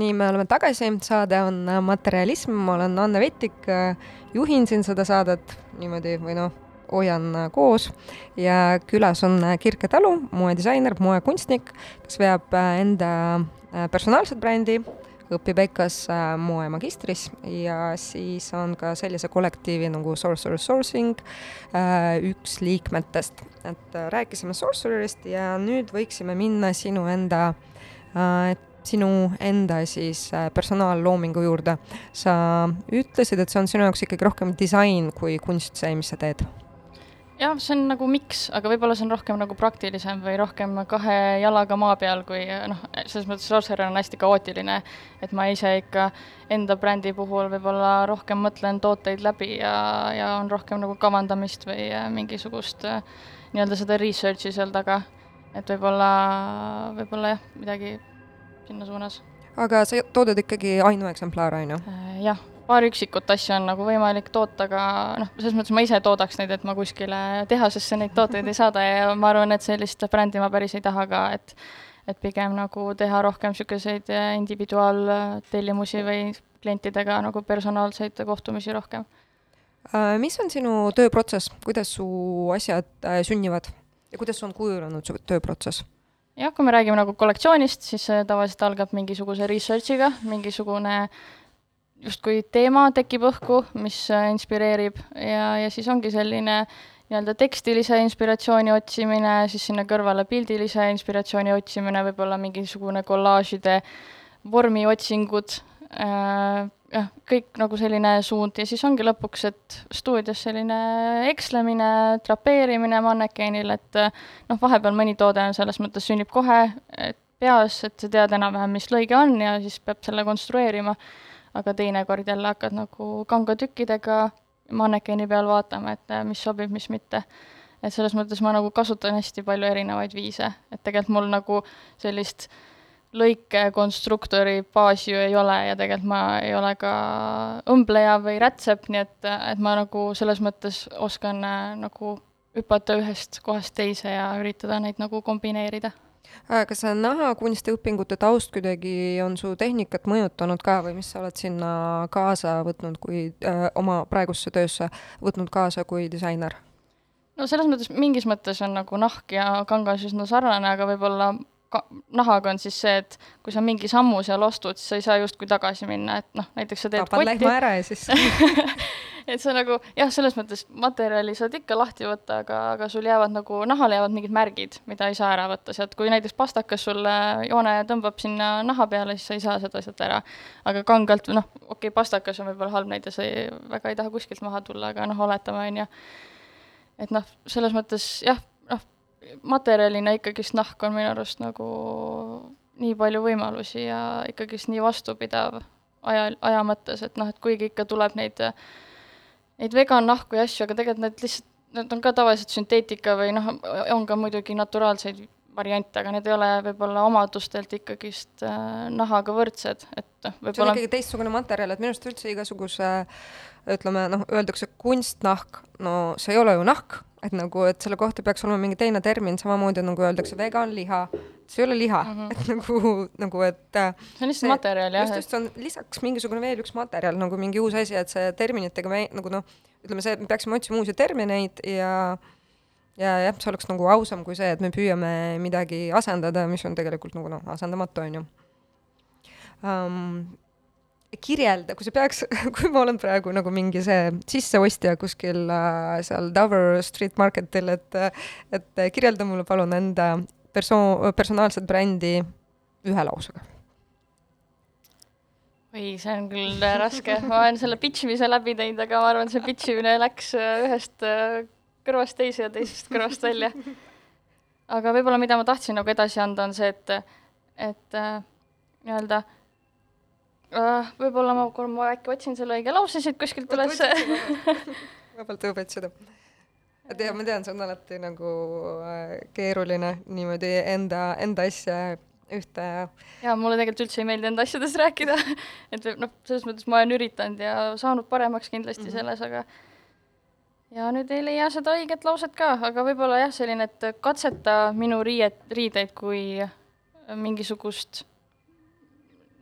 Speaker 2: Nii, me oleme tagasi, saade on äh, Materialism, ma olen Anne Vettik, äh, juhin siin seda saadet. Niimoodi või noh, hoian äh, koos. Ja külas on Kirke Talu, moedisainer, moekunstnik, kes veab enda personaalset brändi, õpib EKA-s moemagistris. Ja siis on ka sellise kollektiivi nagu Sorcerer Sourcing üks liikmetest. et rääkisime Sorcererist ja nüüd võiksime minna sinu enda sinu enda siis äh, personaalloomingu juurde. sa ütlesid, et see on sinu jaoks ikkagi rohkem disain kui kunst, see, mis sa teed
Speaker 3: jah, see on nagu miks, aga võib-olla see on rohkem nagu praktilisem või rohkem kahe jalaga maa peal, kui noh, selles mõttes Sorcerer on hästi kaootiline, et ma ise ikka enda brändi puhul võib-olla rohkem mõtlen tooteid läbi ja, ja on rohkem nagu kavandamist või äh, mingisugust äh, nii-öelda seda research'i seal taga. et võib-olla, võib-olla jah, midagi sinna suunas.
Speaker 2: aga sa toodad ikkagi ainueksemplaare, on ju?
Speaker 3: Äh, jah paar üksikut asja on nagu võimalik toota, aga noh, selles mõttes ma ise toodaks neid, et ma kuskile tehasesse neid tooteid ei saada ja ma arvan, et sellist brändi ma päris ei taha ka, et et pigem nagu teha rohkem niisuguseid individuaaltellimusi või klientidega nagu personaalseid kohtumisi rohkem.
Speaker 2: Äh, mis on sinu tööprotsess, kuidas su asjad äh, sünnivad ja kuidas on kujunenud su tööprotsess?
Speaker 3: Jah, kui me räägime nagu kollektsioonist, siis see tavaliselt algab mingisuguse research'iga, mingisugune äh, justkui teema tekib õhku, mis äh, inspireerib. Ja, ja siis ongi selline nii-öelda tekstilise inspiratsiooni otsimine, siis sinna kõrvale pildilise inspiratsiooni otsimine, võib-olla mingisugune kollaažide vormiotsingud äh,, jah, kõik nagu selline suund ja siis ongi lõpuks, et stuudios selline ekslemine, trapeerimine mannekeenil, et äh, noh, vahepeal mõni toode on selles mõttes, sünnib kohe peas, et sa tead enam-vähem, mis lõige on ja siis peab selle konstrueerima aga teinekord jälle hakkad nagu kangatükkidega mannekeeni peal vaatama, et äh, mis sobib, mis mitte. et selles mõttes ma nagu kasutan hästi palju erinevaid viise, et tegelikult mul nagu sellist lõikekonstruktori baasi ju ei ole ja tegelikult ma ei ole ka õmbleja või rätsep, nii et, et ma nagu selles mõttes oskan äh, nagu hüpata ühest kohast teise ja üritada neid nagu kombineerida
Speaker 2: Äh, kas nahakunstiõpingute taust kuidagi on su tehnikat mõjutanud ka või mis sa oled sinna kaasa võtnud, kui äh, oma praegusse töösse võtnud kaasa kui disainer?
Speaker 3: no selles mõttes, mingis mõttes on nagu nahk ja kangas üsna sarnane, aga võib-olla nahaga on siis see, et kui sa mingi sammu seal astud, siis sa ei saa justkui tagasi minna, et noh, näiteks sa teed
Speaker 2: tapad lehma ära ja siis [laughs]
Speaker 3: et see nagu jah, selles mõttes materjali saad ikka lahti võtta, aga, aga sul jäävad nagu, nahale jäävad mingid märgid, mida ei saa ära võtta sealt, kui näiteks pastakas sulle joone tõmbab sinna naha peale, siis sa ei saa seda sealt ära. aga kangelt, noh, okei okay,, pastakas on võib-olla halb näide, sa ei, väga ei taha kuskilt maha tulla, aga noh, oletame, on ju. et noh, selles mõttes jah, materjalina ikkagist nahk on minu arust nagu nii palju võimalusi ja ikkagist nii vastupidav aja, aja mõttes, et noh, et kuigi ikka tuleb neid neid vegan-nahku ja asju, aga tegelikult need lihtsalt, need on ka tavaliselt sünteetika või noh, on ka muidugi naturaalseid variante, aga need ei ole võib-olla omadustelt ikkagist äh, nahaga võrdsed, et noh, võib-olla
Speaker 2: see on ikkagi teistsugune materjal, et minu arust üldse igasuguse ütleme noh, öeldakse kunstnahk, no see ei ole ju nahk, et nagu, et selle kohta peaks olema mingi teine termin, samamoodi nagu öeldakse veganliha, see ei ole liha mm, -hmm. et nagu, nagu et
Speaker 3: äh, see on lihtsalt materjal, jah.
Speaker 2: just, just, see on lisaks mingisugune veel üks materjal nagu mingi uus asi, et see terminitega me nagu noh, ütleme see, me peaksime otsima uusi termineid ja ja jah, see oleks nagu ausam kui see, et me püüame midagi asendada, mis on tegelikult nagu noh, asendamatu, on ju um, kirjelda, kui sa peaks, [laughs] kui ma olen praegu nagu mingi see sisseostja kuskil äh, seal Dover Street Marketil, et, et kirjelda mulle palun enda perso-, personaalset brändi ühe lausega.
Speaker 3: oi, see on küll raske, ma olen selle pitch imise läbi teinud, aga ma arvan, see pitch imine läks äh, ühest äh, kõrvast teise ja teisest kõrvast välja. aga võib-olla, mida ma tahtsin nagu edasi anda, on see, et, et nii-öelda äh. Võib-olla ma, ma äkki otsin selle õige lause siit kuskilt üles.
Speaker 2: vabalt võib otsida. et jah, ma tean, see on alati nagu äh, keeruline niimoodi enda, enda asja ühte.
Speaker 3: ja mulle tegelikult üldse ei meeldi enda asjadest rääkida [laughs] et noh, selles mõttes ma olen üritanud ja saanud paremaks kindlasti mm -hmm. selles, aga ja nüüd ei leia seda õiget lauset ka, aga võib-olla jah, selline, et katseta minu riiet, riideid kui mingisugust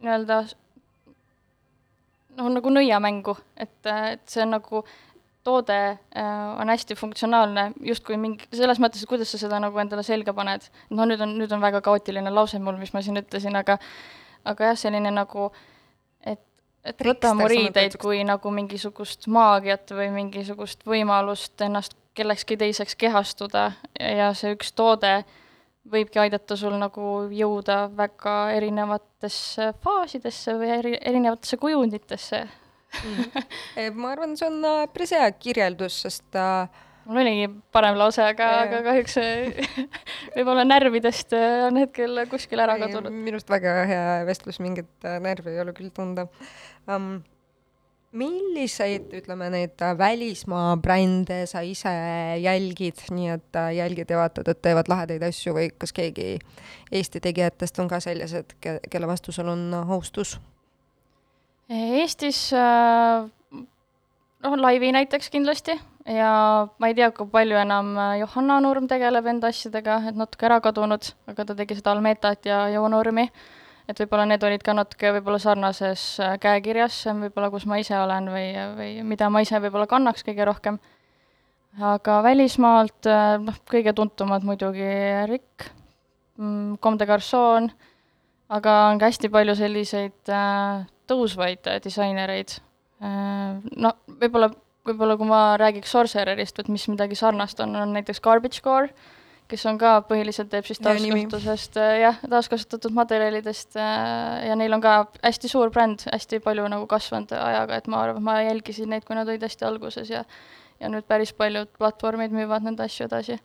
Speaker 3: nii-öelda noh, nagu nõiamängu, et, et see on nagu toode äh, on hästi funktsionaalne, justkui mingi, selles mõttes, et kuidas sa seda nagu endale selga paned. no nüüd on, nüüd on väga kaootiline lause mul, mis ma siin ütlesin, aga aga jah, selline nagu, et, et võta mu riideid kui nagu mingisugust maagiat või mingisugust võimalust ennast kellekski teiseks kehastuda ja see üks toode võibki aidata sul nagu jõuda väga erinevatesse faasidesse või eri, erinevatesse kujunditesse. [laughs]
Speaker 2: Eh, ma arvan, see on äh, päris hea kirjeldus, sest äh,
Speaker 3: mul oligi parem lause, aga, aga kahjuks äh, [laughs] võib-olla närvidest äh, on hetkel kuskil ära kadunud.
Speaker 2: minu arust väga hea vestlus, mingit närvi ei ole küll tunda. Um, milliseid, ütleme, neid äh, välismaa brände sa ise jälgid, nii et äh, jälgid ja vaatad, et teevad lahedaid asju või kas keegi Eesti tegijatest on ka sellised, ke-, kelle vastu sul on austus?
Speaker 3: Eestis äh, noh, Laivi näiteks kindlasti ja ma ei tea, kui palju enam Johanna Nurm tegeleb enda asjadega, et natuke ära kadunud, aga ta tegi seda Almetat ja Joonormi, et võib-olla need olid ka natuke võib-olla sarnases äh, käekirjas, võib-olla kus ma ise olen või, või mida ma ise võib-olla kannaks kõige rohkem. aga välismaalt äh, noh, kõige tuntumad muidugi Rick, Comme des Garçons, aga on ka hästi palju selliseid äh, tõusvaid disainereid no võib-olla, võib-olla kui ma räägiks Sorcererist, et mis midagi sarnast on, on näiteks Garbage Core, kes on ka põhiliselt teeb siis taaskasutusest äh, jah, taaskasutatud materjalidest äh, ja neil on ka hästi suur bränd, hästi palju nagu kasvanud ajaga, et ma arvan, ma jälgisin neid, kui nad olid hästi alguses ja ja nüüd päris paljud platvormid müüvad nende asju edasi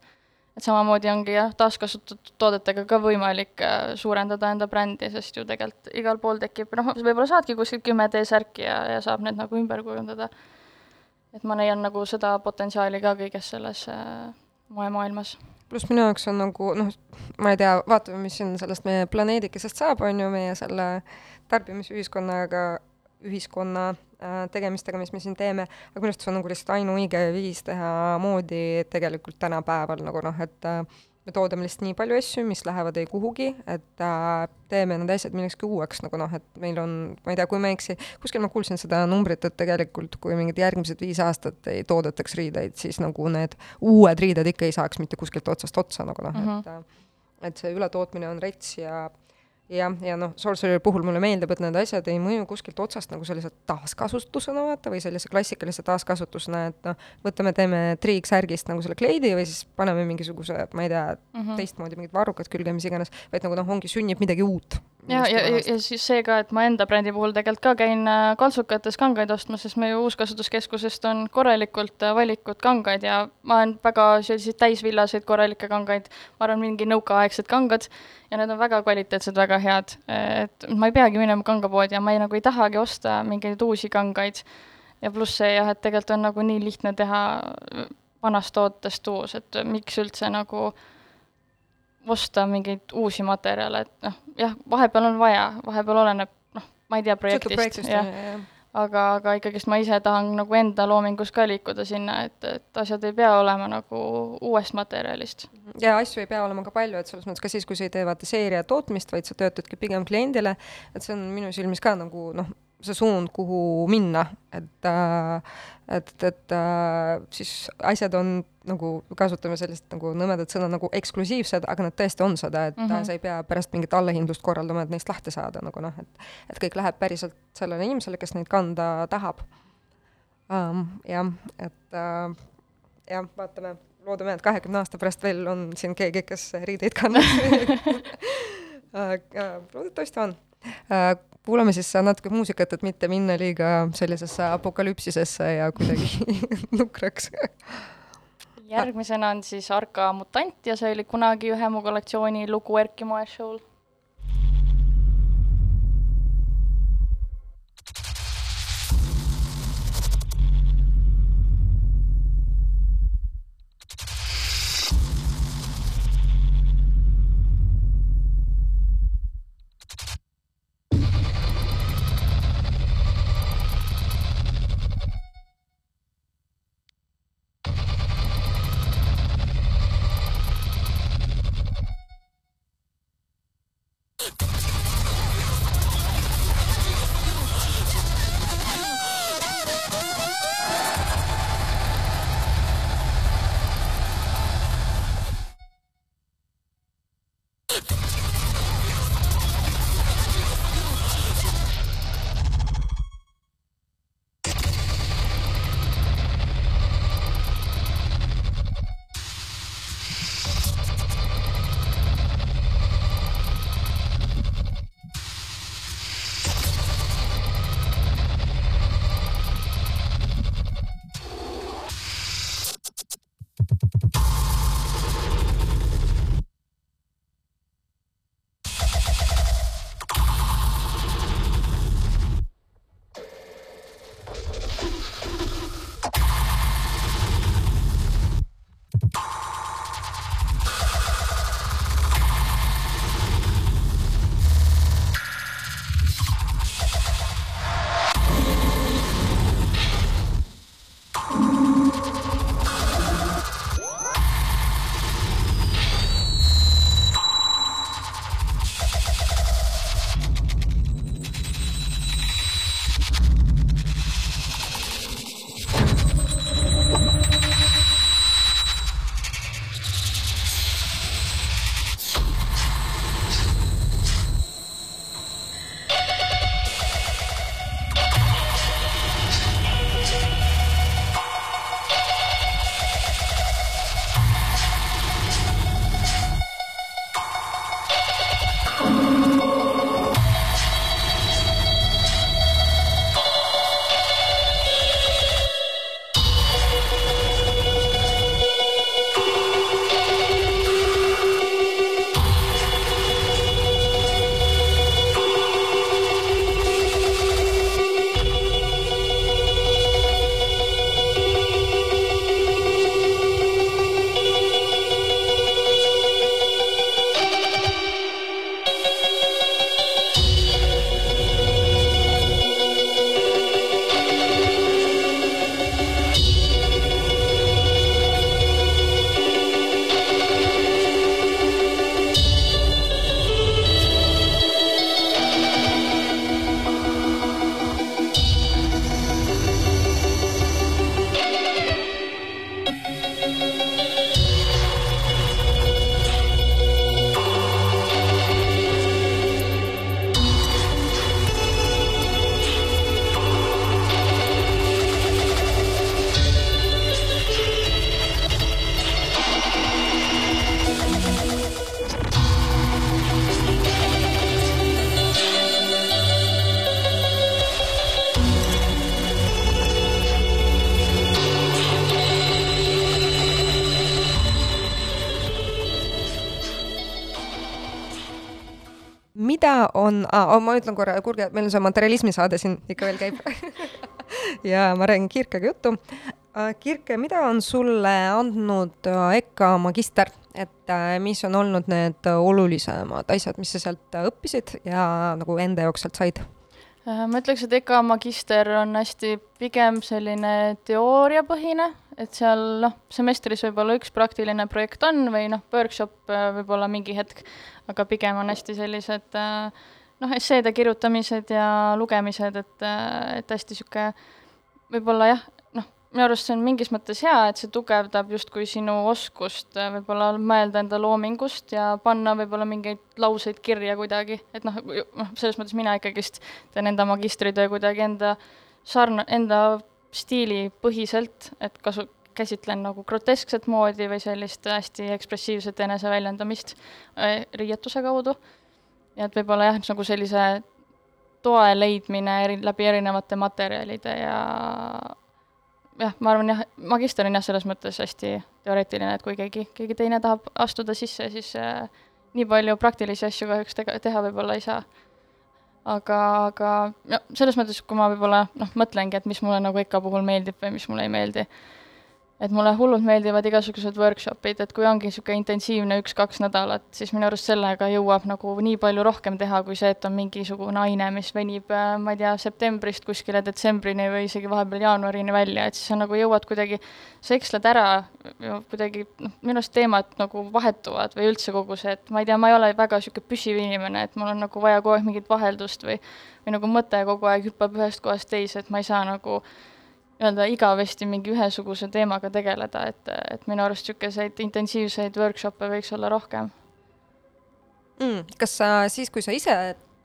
Speaker 3: et samamoodi ongi jah, taaskasutatud toodetega ka võimalik äh, suurendada enda brändi, sest ju tegelikult igal pool tekib, noh, võib-olla saadki kuskilt kümme T-särki ja, ja saab need nagu ümber kujundada. et ma leian nagu seda potentsiaali ka kõiges selles äh, moemaailmas.
Speaker 2: pluss minu jaoks on nagu noh, ma ei tea, vaatame, mis siin sellest meie planeedikesest saab, on ju, meie selle tarbimisühiskonnaga, ühiskonna äh, tegemistega, mis me siin teeme, aga minu arust see on nagu lihtsalt ainuõige viis teha moodi tegelikult tänapäeval nagu noh, et äh, me toodame lihtsalt nii palju asju, mis lähevad ei kuhugi, et äh, teeme need asjad millekski uueks nagu noh, et meil on, ma ei tea, kui ma ei eksi, kuskil ma kuulsin seda numbrit, et tegelikult kui mingid järgmised viis aastat ei toodetaks riideid, siis nagu need uued riided ikka ei saaks mitte kuskilt otsast otsa nagu noh mm, -hmm. et äh, et see ületootmine on rets ja jah, ja noh, Sorcereri puhul mulle meeldib, et need asjad ei mõju kuskilt otsast nagu sellise taaskasutusena vaata või sellise klassikalise taaskasutusena, et noh, võtame, teeme triiksärgist nagu selle kleidi või siis paneme mingisuguse, ma ei tea mm -hmm. teistmoodi mingid varrukad külge, mis iganes, vaid nagu noh, ongi, sünnib midagi uut.
Speaker 3: Ja, ja, ja, siis see ka, et ma enda brändi puhul tegelikult ka käin äh, kaltsukates kangaid ostmas, sest meie uuskasutuskeskusest on korralikult äh, valitud kangaid ja ma olen väga selliseid täisvillaseid korralikke kangaid, ma arvan, mingi nõukaaegsed kangad, ja need on väga kvaliteetsed, väga head, et ma ei peagi minema kangapoodi ja ma ei, nagu ei tahagi osta mingeid uusi kangaid. ja pluss see jah, et tegelikult on nagu nii lihtne teha vanast tootest uus, et miks üldse nagu osta mingeid uusi materjale, et noh, jah, vahepeal on vaja, vahepeal oleneb, noh, ma ei tea projektist, jah.
Speaker 2: jah.
Speaker 3: Aga, aga ikkagist ma ise tahan nagu enda loomingus ka liikuda sinna, et, et asjad ei pea olema nagu uuest materjalist.
Speaker 2: ja asju ei pea olema ka palju, et selles mõttes ka siis, kui sa ei tee vaata seeria tootmist, vaid sa töötadki pigem kliendile, et see on minu silmis ka nagu noh, see suund, kuhu minna, et äh, et, et äh, siis asjad on nagu, kasutame sellist nagu nõmedat sõna nagu eksklusiivsed, aga nad tõesti on seda, et mm -hmm. sa ei pea pärast mingit allahindlust korraldama, et neist lahti saada nagu noh, et et kõik läheb päriselt sellele inimesele, kes neid kanda tahab um,. jah, et uh, jah, vaatame, loodame, et kahekümne aasta pärast veel on siin keegi, kes riideid kannab [laughs] loodetavasti on uh, kuulame siis natuke muusikat, et mitte minna liiga sellisesse apokalüpsisesse ja kuidagi [laughs] nukraks.
Speaker 3: järgmisena on siis Arka mutant ja see oli kunagi ühe mu kollektsiooni lugu Erki moeshow'l
Speaker 2: ah,, ma ütlen korra, kuulge, meil on see materialismi saade siin ikka veel käib [laughs] ja ma räägin Kirkega juttu. Kirke, mida on sulle andnud EKA magister, et mis on olnud need olulisemad asjad, mis sa sealt õppisid ja nagu enda jaoks sealt said?
Speaker 3: ma ütleks, et EKA magister on hästi pigem selline teooriapõhine et seal noh, semestris võib-olla üks praktiline projekt on või noh, workshop äh, võib-olla mingi hetk, aga pigem on hästi sellised äh, noh, esseede kirjutamised ja lugemised, et, et hästi niisugune võib-olla jah, noh, minu arust see on mingis mõttes hea, et see tugevdab justkui sinu oskust võib-olla mõelda enda loomingust ja panna võib-olla mingeid lauseid kirja kuidagi, et noh, noh, selles mõttes mina ikkagist teen enda magistritöö kuidagi enda sarna-, enda stiilipõhiselt, et kasu-, käsitlen nagu groteskset moodi või sellist hästi ekspressiivset eneseväljendamist äh, riietuse kaudu. Ja et võib-olla jah, nagu sellise toe leidmine eri, läbi erinevate materjalide ja jah, ma arvan jah, magister on jah, selles mõttes hästi teoreetiline, et kui keegi, keegi teine tahab astuda sisse, siis äh, nii palju praktilisi asju kahjuks tega, teha võib-olla ei saa. Aga, aga no selles mõttes, kui ma võib-olla noh, mõtlengi, et mis mulle nagu ikka puhul meeldib või mis mulle ei meeldi, et mulle hullult meeldivad igasugused workshop'id, et kui ongi niisugune intensiivne üks-kaks nädalat, siis minu arust sellega jõuab nagu nii palju rohkem teha, kui see, et on mingisugune aine, mis venib, äh, ma ei tea, septembrist kuskile detsembrini või isegi vahepeal jaanuarini välja, et siis sa nagu jõuad kuidagi, sa eksled ära kuidagi, noh, minu arust teemad nagu vahetuvad või üldse kogu see, et ma ei tea, ma ei ole väga niisugune püsiv inimene, et mul on nagu vaja kogu aeg mingit vaheldust või või nagu mõte kogu aeg hüppab ühest kohast teise, et ma ei saa nagu nii-öelda igavesti mingi ühesuguse teemaga tegeleda, et, et minu arust niisuguseid intensiivseid workshop'e võiks olla rohkem
Speaker 2: mm,. kas sa siis, kui sa ise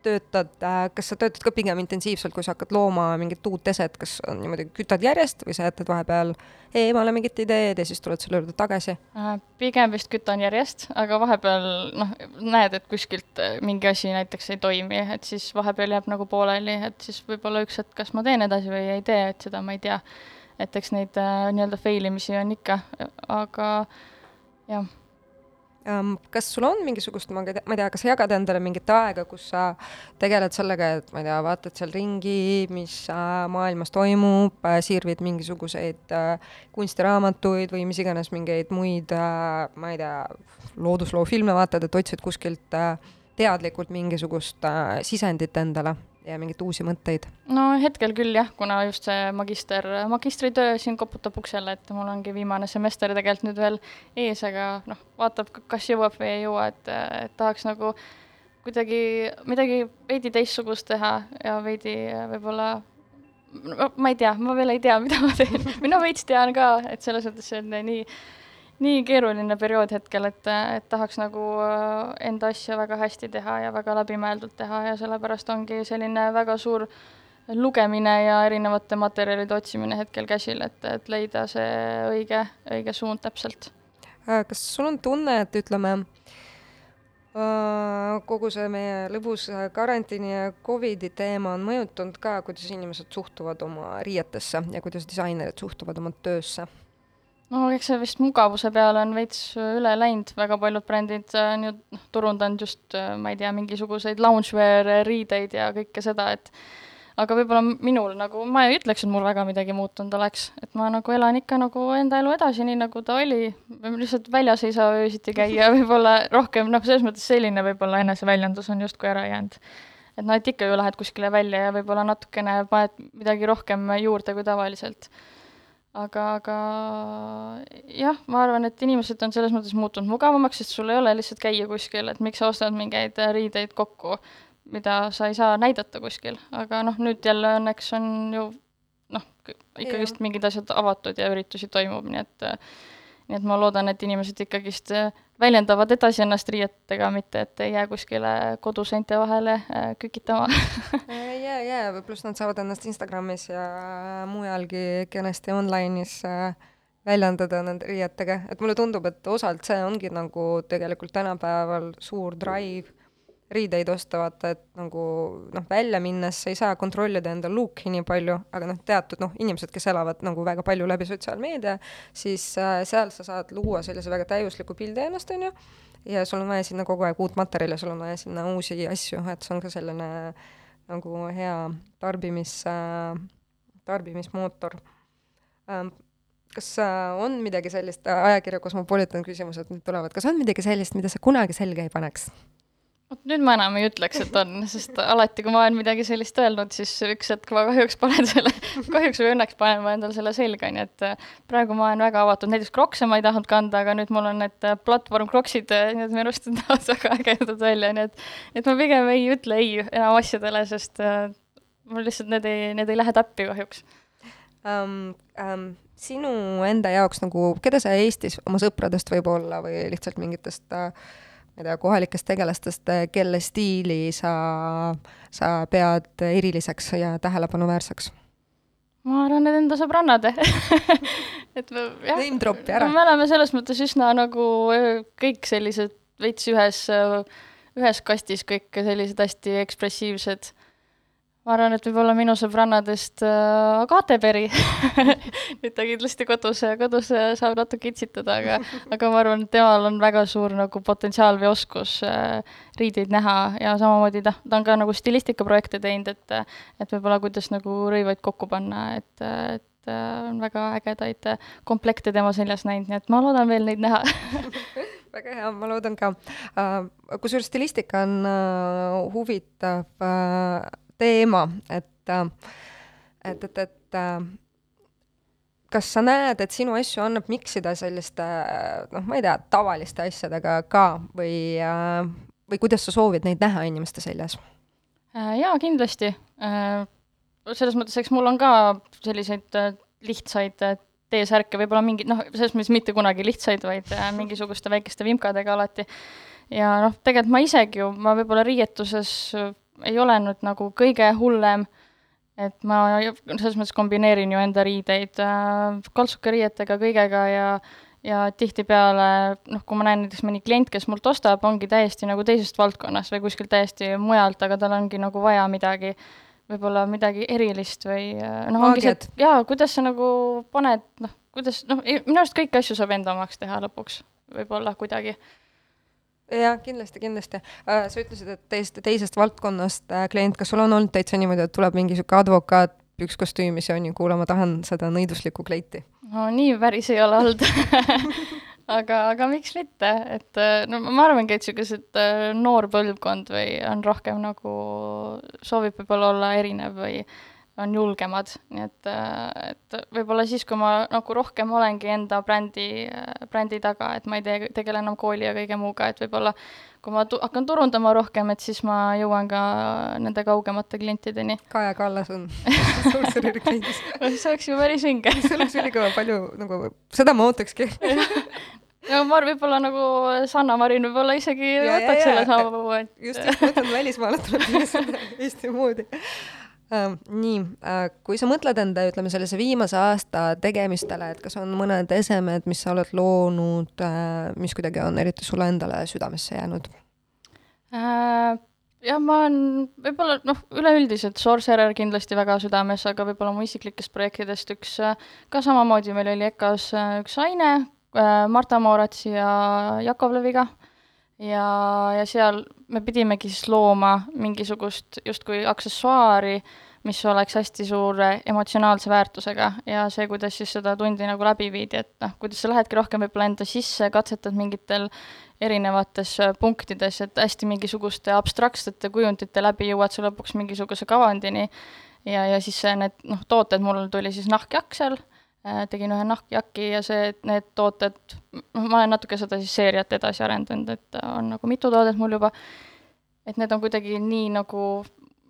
Speaker 2: töötad, äh, kas sa töötad ka pigem intensiivselt, kui sa hakkad looma mingit uut eset, kas on niimoodi, kütad järjest või sa jätad vahepeal eemale mingit ideed ja siis tuled selle juurde tagasi?
Speaker 3: Äh, pigem vist kütan järjest, aga vahepeal noh, näed, et kuskilt äh, mingi asi näiteks ei toimi, et siis vahepeal jääb nagu pooleli, et siis võib-olla üks hetk, kas ma teen edasi või ei tee, et seda ma ei tea. et eks neid äh, nii-öelda fail imisi on ikka, aga jah
Speaker 2: kas sul on mingisugust, ma ei tea, kas sa jagad endale mingit aega, kus sa tegeled sellega, et ma ei tea, vaatad seal ringi, mis maailmas toimub äh,, sirvid mingisuguseid äh, kunstiraamatuid või mis iganes mingeid muid äh,, ma ei tea, loodusloofilme vaatad, et otsid kuskilt teadlikult mingisugust sisendit endale ja mingeid uusi mõtteid?
Speaker 3: no hetkel küll jah, kuna just see magister, magistritöö siin koputab uksele, et mul ongi viimane semester tegelikult nüüd veel ees, aga noh, vaatab, kas jõuab või ei jõua, et, et tahaks nagu kuidagi midagi veidi teistsugust teha ja veidi võib-olla no, ma ei tea, ma veel ei tea, [laughs] mida ma teen mina veits tean ka, et selles mõttes on nii nii keeruline periood hetkel, et, et tahaks nagu äh, enda asja väga hästi teha ja väga läbimõeldult teha ja sellepärast ongi selline väga suur lugemine ja erinevate materjalide otsimine hetkel käsil, et, et leida see õige, õige suund täpselt.
Speaker 2: Äh, kas sul on tunne, et ütleme, äh, kogu see meie lõbus karantiini ja Covidi teema on mõjutanud ka, kuidas inimesed suhtuvad oma riietesse ja kuidas disainerid suhtuvad oma töösse
Speaker 3: no eks see vist mugavuse peale on veits äh, üle läinud, väga paljud brändid on äh, ju noh, turundanud just, äh, ma ei tea, mingisuguseid loungewear riideid ja kõike seda, et aga võib-olla minul nagu, ma ei ütleks, et mul väga midagi muutunud oleks, et ma nagu elan ikka nagu enda elu edasi, nii nagu ta oli, lihtsalt väljas ei saa öösiti käia, [laughs] võib-olla rohkem noh, selles mõttes selline võib-olla eneseväljendus on justkui ära jäänud. et noh, et ikka ju lähed kuskile välja ja võib-olla natukene paned midagi rohkem juurde kui tavaliselt aga, aga jah, ma arvan, et inimesed on selles mõttes muutunud mugavamaks, sest sul ei ole lihtsalt käia kuskil, et miks sa ostad mingeid riideid kokku, mida sa ei saa näidata kuskil, aga noh, nüüd jälle õnneks on ju noh, ikkagist mingid asjad avatud ja üritusi toimub, nii et nii et ma loodan, et inimesed ikkagist väljendavad edasi ennast riietega, mitte et ei jää kuskile koduseinte vahele äh, kükitama. [laughs]
Speaker 2: Ja, ja pluss nad saavad ennast Instagramis ja mujalgi kenasti online'is äh, väljendada nende riietega, et mulle tundub, et osalt see ongi nagu tegelikult tänapäeval suur drive riideid osta, vaata, et nagu noh, välja minnes sa ei saa kontrollida enda look'i nii palju, aga noh, teatud noh, inimesed, kes elavad nagu väga palju läbi sotsiaalmeedia, siis äh, seal sa saad luua sellise väga täiusliku pildi ennast, on ju, ja sul on vaja sinna kogu aeg uut materjali, sul on vaja sinna uusi asju, et see on ka selline nagu hea tarbimis äh,, tarbimismootor ähm,. kas äh, on midagi sellist, ajakirja Cosmopolitan küsimused nüüd tulevad, kas on midagi sellist, mida sa kunagi selga ei paneks?
Speaker 3: Vot nüüd ma enam ei ütleks, et on, sest alati, kui ma olen midagi sellist öelnud, siis üks hetk ma kahjuks panen selle, kahjuks või õnneks panen ma endale selle selga, nii et äh, praegu ma olen väga avatud, näiteks krokse ma ei tahtnud kanda, aga nüüd mul on need äh, platvormkroksid, äh, nii et minu arust näevad [laughs] väga ägedad välja, nii et et ma pigem ei ütle ei enam asjadele, sest mul lihtsalt need ei, need ei lähe täppi kahjuks
Speaker 2: um,. Um, sinu enda jaoks nagu, keda sa Eestis oma sõpradest võib-olla või lihtsalt mingitest äh, ma ei tea, kohalikest tegelastest, kelle stiili sa, sa pead eriliseks ja tähelepanuväärseks?
Speaker 3: ma arvan, need enda sõbrannad [laughs] et
Speaker 2: jah, name drop'i ära.
Speaker 3: me oleme selles mõttes üsna nagu kõik sellised veits ühes, ühes kastis kõik sellised hästi ekspressiivsed ma arvan, et võib-olla minu sõbrannadest äh, Agate Peri [laughs] nüüd ta kindlasti kodus, kodus saab natuke itsitada, aga [laughs] aga ma arvan, et temal on väga suur nagu potentsiaal või oskus äh, riideid näha ja samamoodi ta, ta on ka nagu stilistikaprojekte teinud, et et võib-olla kuidas nagu rõivaid kokku panna, et, et äh, on väga ägedaid komplekte tema seljas näinud, nii et ma loodan veel neid näha [laughs]
Speaker 2: väga hea, ma loodan ka uh,. kusjuures stilistika on huvitav teema, et, et, et, et kas sa näed, et sinu asju annab miksida selliste noh, ma ei tea, tavaliste asjadega ka või, või kuidas sa soovid neid näha inimeste seljas?
Speaker 3: Äh, jaa, kindlasti. Äh, selles mõttes, eks mul on ka selliseid äh, lihtsaid T-särke, võib-olla mingid noh, selles mõttes mitte kunagi lihtsaid, vaid mingisuguste väikeste vimkadega alati. ja noh, tegelikult ma isegi ju, ma võib-olla riietuses ei ole nüüd nagu kõige hullem, et ma selles mõttes kombineerin ju enda riideid äh, kaltsukariietega, kõigega ja ja tihtipeale noh, kui ma näen näiteks mõni klient, kes mult ostab, ongi täiesti nagu teisest valdkonnast või kuskilt täiesti mujalt, aga tal ongi nagu vaja midagi, võib-olla midagi erilist või äh, noh, ongi see, et jaa, kuidas sa nagu paned, noh, kuidas, noh, minu arust kõiki asju saab enda omaks teha lõpuks, võib-olla kuidagi
Speaker 2: jah, kindlasti, kindlasti äh,. sa ütlesid, et teist, teisest valdkonnast äh, klient, kas sul on olnud täitsa niimoodi, et tuleb mingi niisugune advokaat pükskostüümis ja on ju, kuule, ma tahan seda nõiduslikku kleiti?
Speaker 3: no nii päris ei ole olnud [laughs] aga, aga miks mitte, et äh, no ma arvangi, et niisugused noor põlvkond või on rohkem nagu, soovib võib-olla olla erinev või on julgemad, nii et, et võib-olla siis, kui ma nagu rohkem olengi enda brändi, brändi taga, et ma ei tee, tegele enam kooli ja kõige muuga, et võib-olla kui ma tu-, hakkan turundama rohkem, et siis ma jõuan ka nende kaugemate klientideni.
Speaker 2: Kaja Kallas on [laughs] suursõnuri kliendis. [laughs]
Speaker 3: See oleks ju päris vinge.
Speaker 2: See oleks ülikõva, palju nagu, seda ma ootakski
Speaker 3: no [laughs] ma arvan, võib-olla nagu Sanna Marin võib-olla isegi võtaks selle sammu,
Speaker 2: et just, just mõtlen välismaale tuleb Eesti moodi nii uh,, kui sa mõtled enda, ütleme, sellise viimase aasta tegemistele, et kas on mõned esemed, mis sa oled loonud uh,, mis kuidagi on eriti sulle endale südamesse jäänud?
Speaker 3: Jah, ma olen võib-olla noh, üleüldiselt Sorcerer kindlasti väga südames, aga võib-olla mu isiklikest projektidest üks ka samamoodi, meil oli EKA-s üks aine Marta Mooratsi ja Jakovleviga ja, ja seal me pidimegi siis looma mingisugust justkui aksessuaari, mis oleks hästi suure emotsionaalse väärtusega. Ja see, kuidas siis seda tundi nagu läbi viidi, et noh, kuidas sa lähedki rohkem võib-olla enda sisse, katsetad mingitel erinevates äh, punktides, et hästi mingisuguste abstraktsete kujundite läbi jõuad sa lõpuks mingisuguse kavandini. Ja, ja siis need noh, tooted, mul tuli siis Äh, tegin ühe nahkjaki ja see, need tooted, noh, ma olen natuke seda siis seeriat edasi arendanud, et on nagu mitu toodet mul juba, et need on kuidagi nii nagu,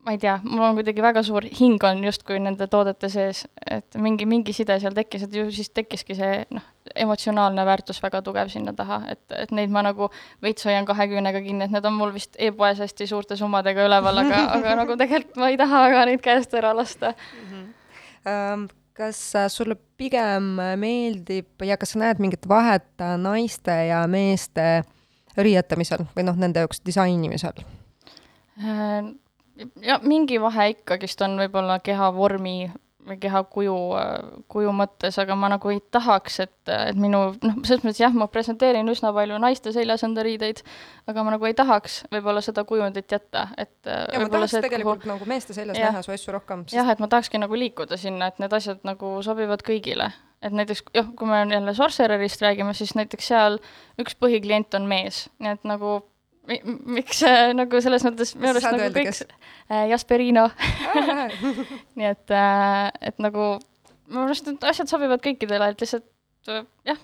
Speaker 3: ma ei tea, mul on kuidagi väga suur hing on justkui nende toodete sees, et mingi, mingi side seal tekkis, et ju siis tekkiski see noh, emotsionaalne väärtus väga tugev sinna taha, et, et neid ma nagu veits hoian kahe küünega kinni, et need on mul vist e-poes hästi suurte summadega üleval, aga, aga nagu tegelikult ma ei taha väga neid käest ära lasta mm. -hmm.
Speaker 2: Kas äh, sulle pigem meeldib ja kas sa näed mingit vahet äh, naiste ja meeste riietamisel või noh, nende jaoks disainimisel?
Speaker 3: Äh, ja mingi vahe ikkagist on võib-olla kehavormi keha kuju, kuju mõttes, aga ma nagu ei tahaks, et, et minu, noh, selles mõttes jah, ma presenteerin üsna palju naiste seljasõndariideid, aga ma nagu ei tahaks võib-olla seda kujundit jätta, et
Speaker 2: ja ma tahaks see, tegelikult kuhu... nagu meeste seljas ja, näha su asju rohkem
Speaker 3: sest.... jah, et ma tahakski nagu liikuda sinna, et need asjad nagu sobivad kõigile. et näiteks jah, kui me jälle Sorcererist räägime, siis näiteks seal üks põhiklient on mees, nii et nagu miks äh, nagu selles mõttes minu arust nagu kõik äh, Jasperino [laughs] nii et äh,, et nagu minu arust need asjad sobivad kõikidele, et lihtsalt jah.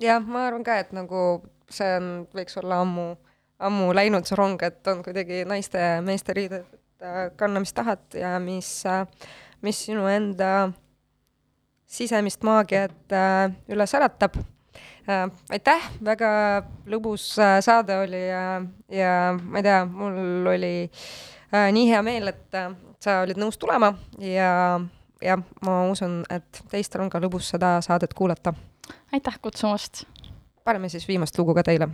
Speaker 2: jah, ma arvan ka, et nagu see on, võiks olla ammu, ammu läinud see rong, et on kuidagi naiste ja meeste riided, äh, kanna, mis tahad ja mis, mis sinu enda sisemist maagiat üles äratab. Aitäh, väga lõbus äh, saade oli ja, ja ma ei tea, mul oli äh, nii hea meel, et äh, sa olid nõus tulema ja, ja ma usun, et teistel on ka lõbus seda saadet kuulata.
Speaker 3: aitäh kutsumast!
Speaker 2: paneme siis viimast lugu ka teile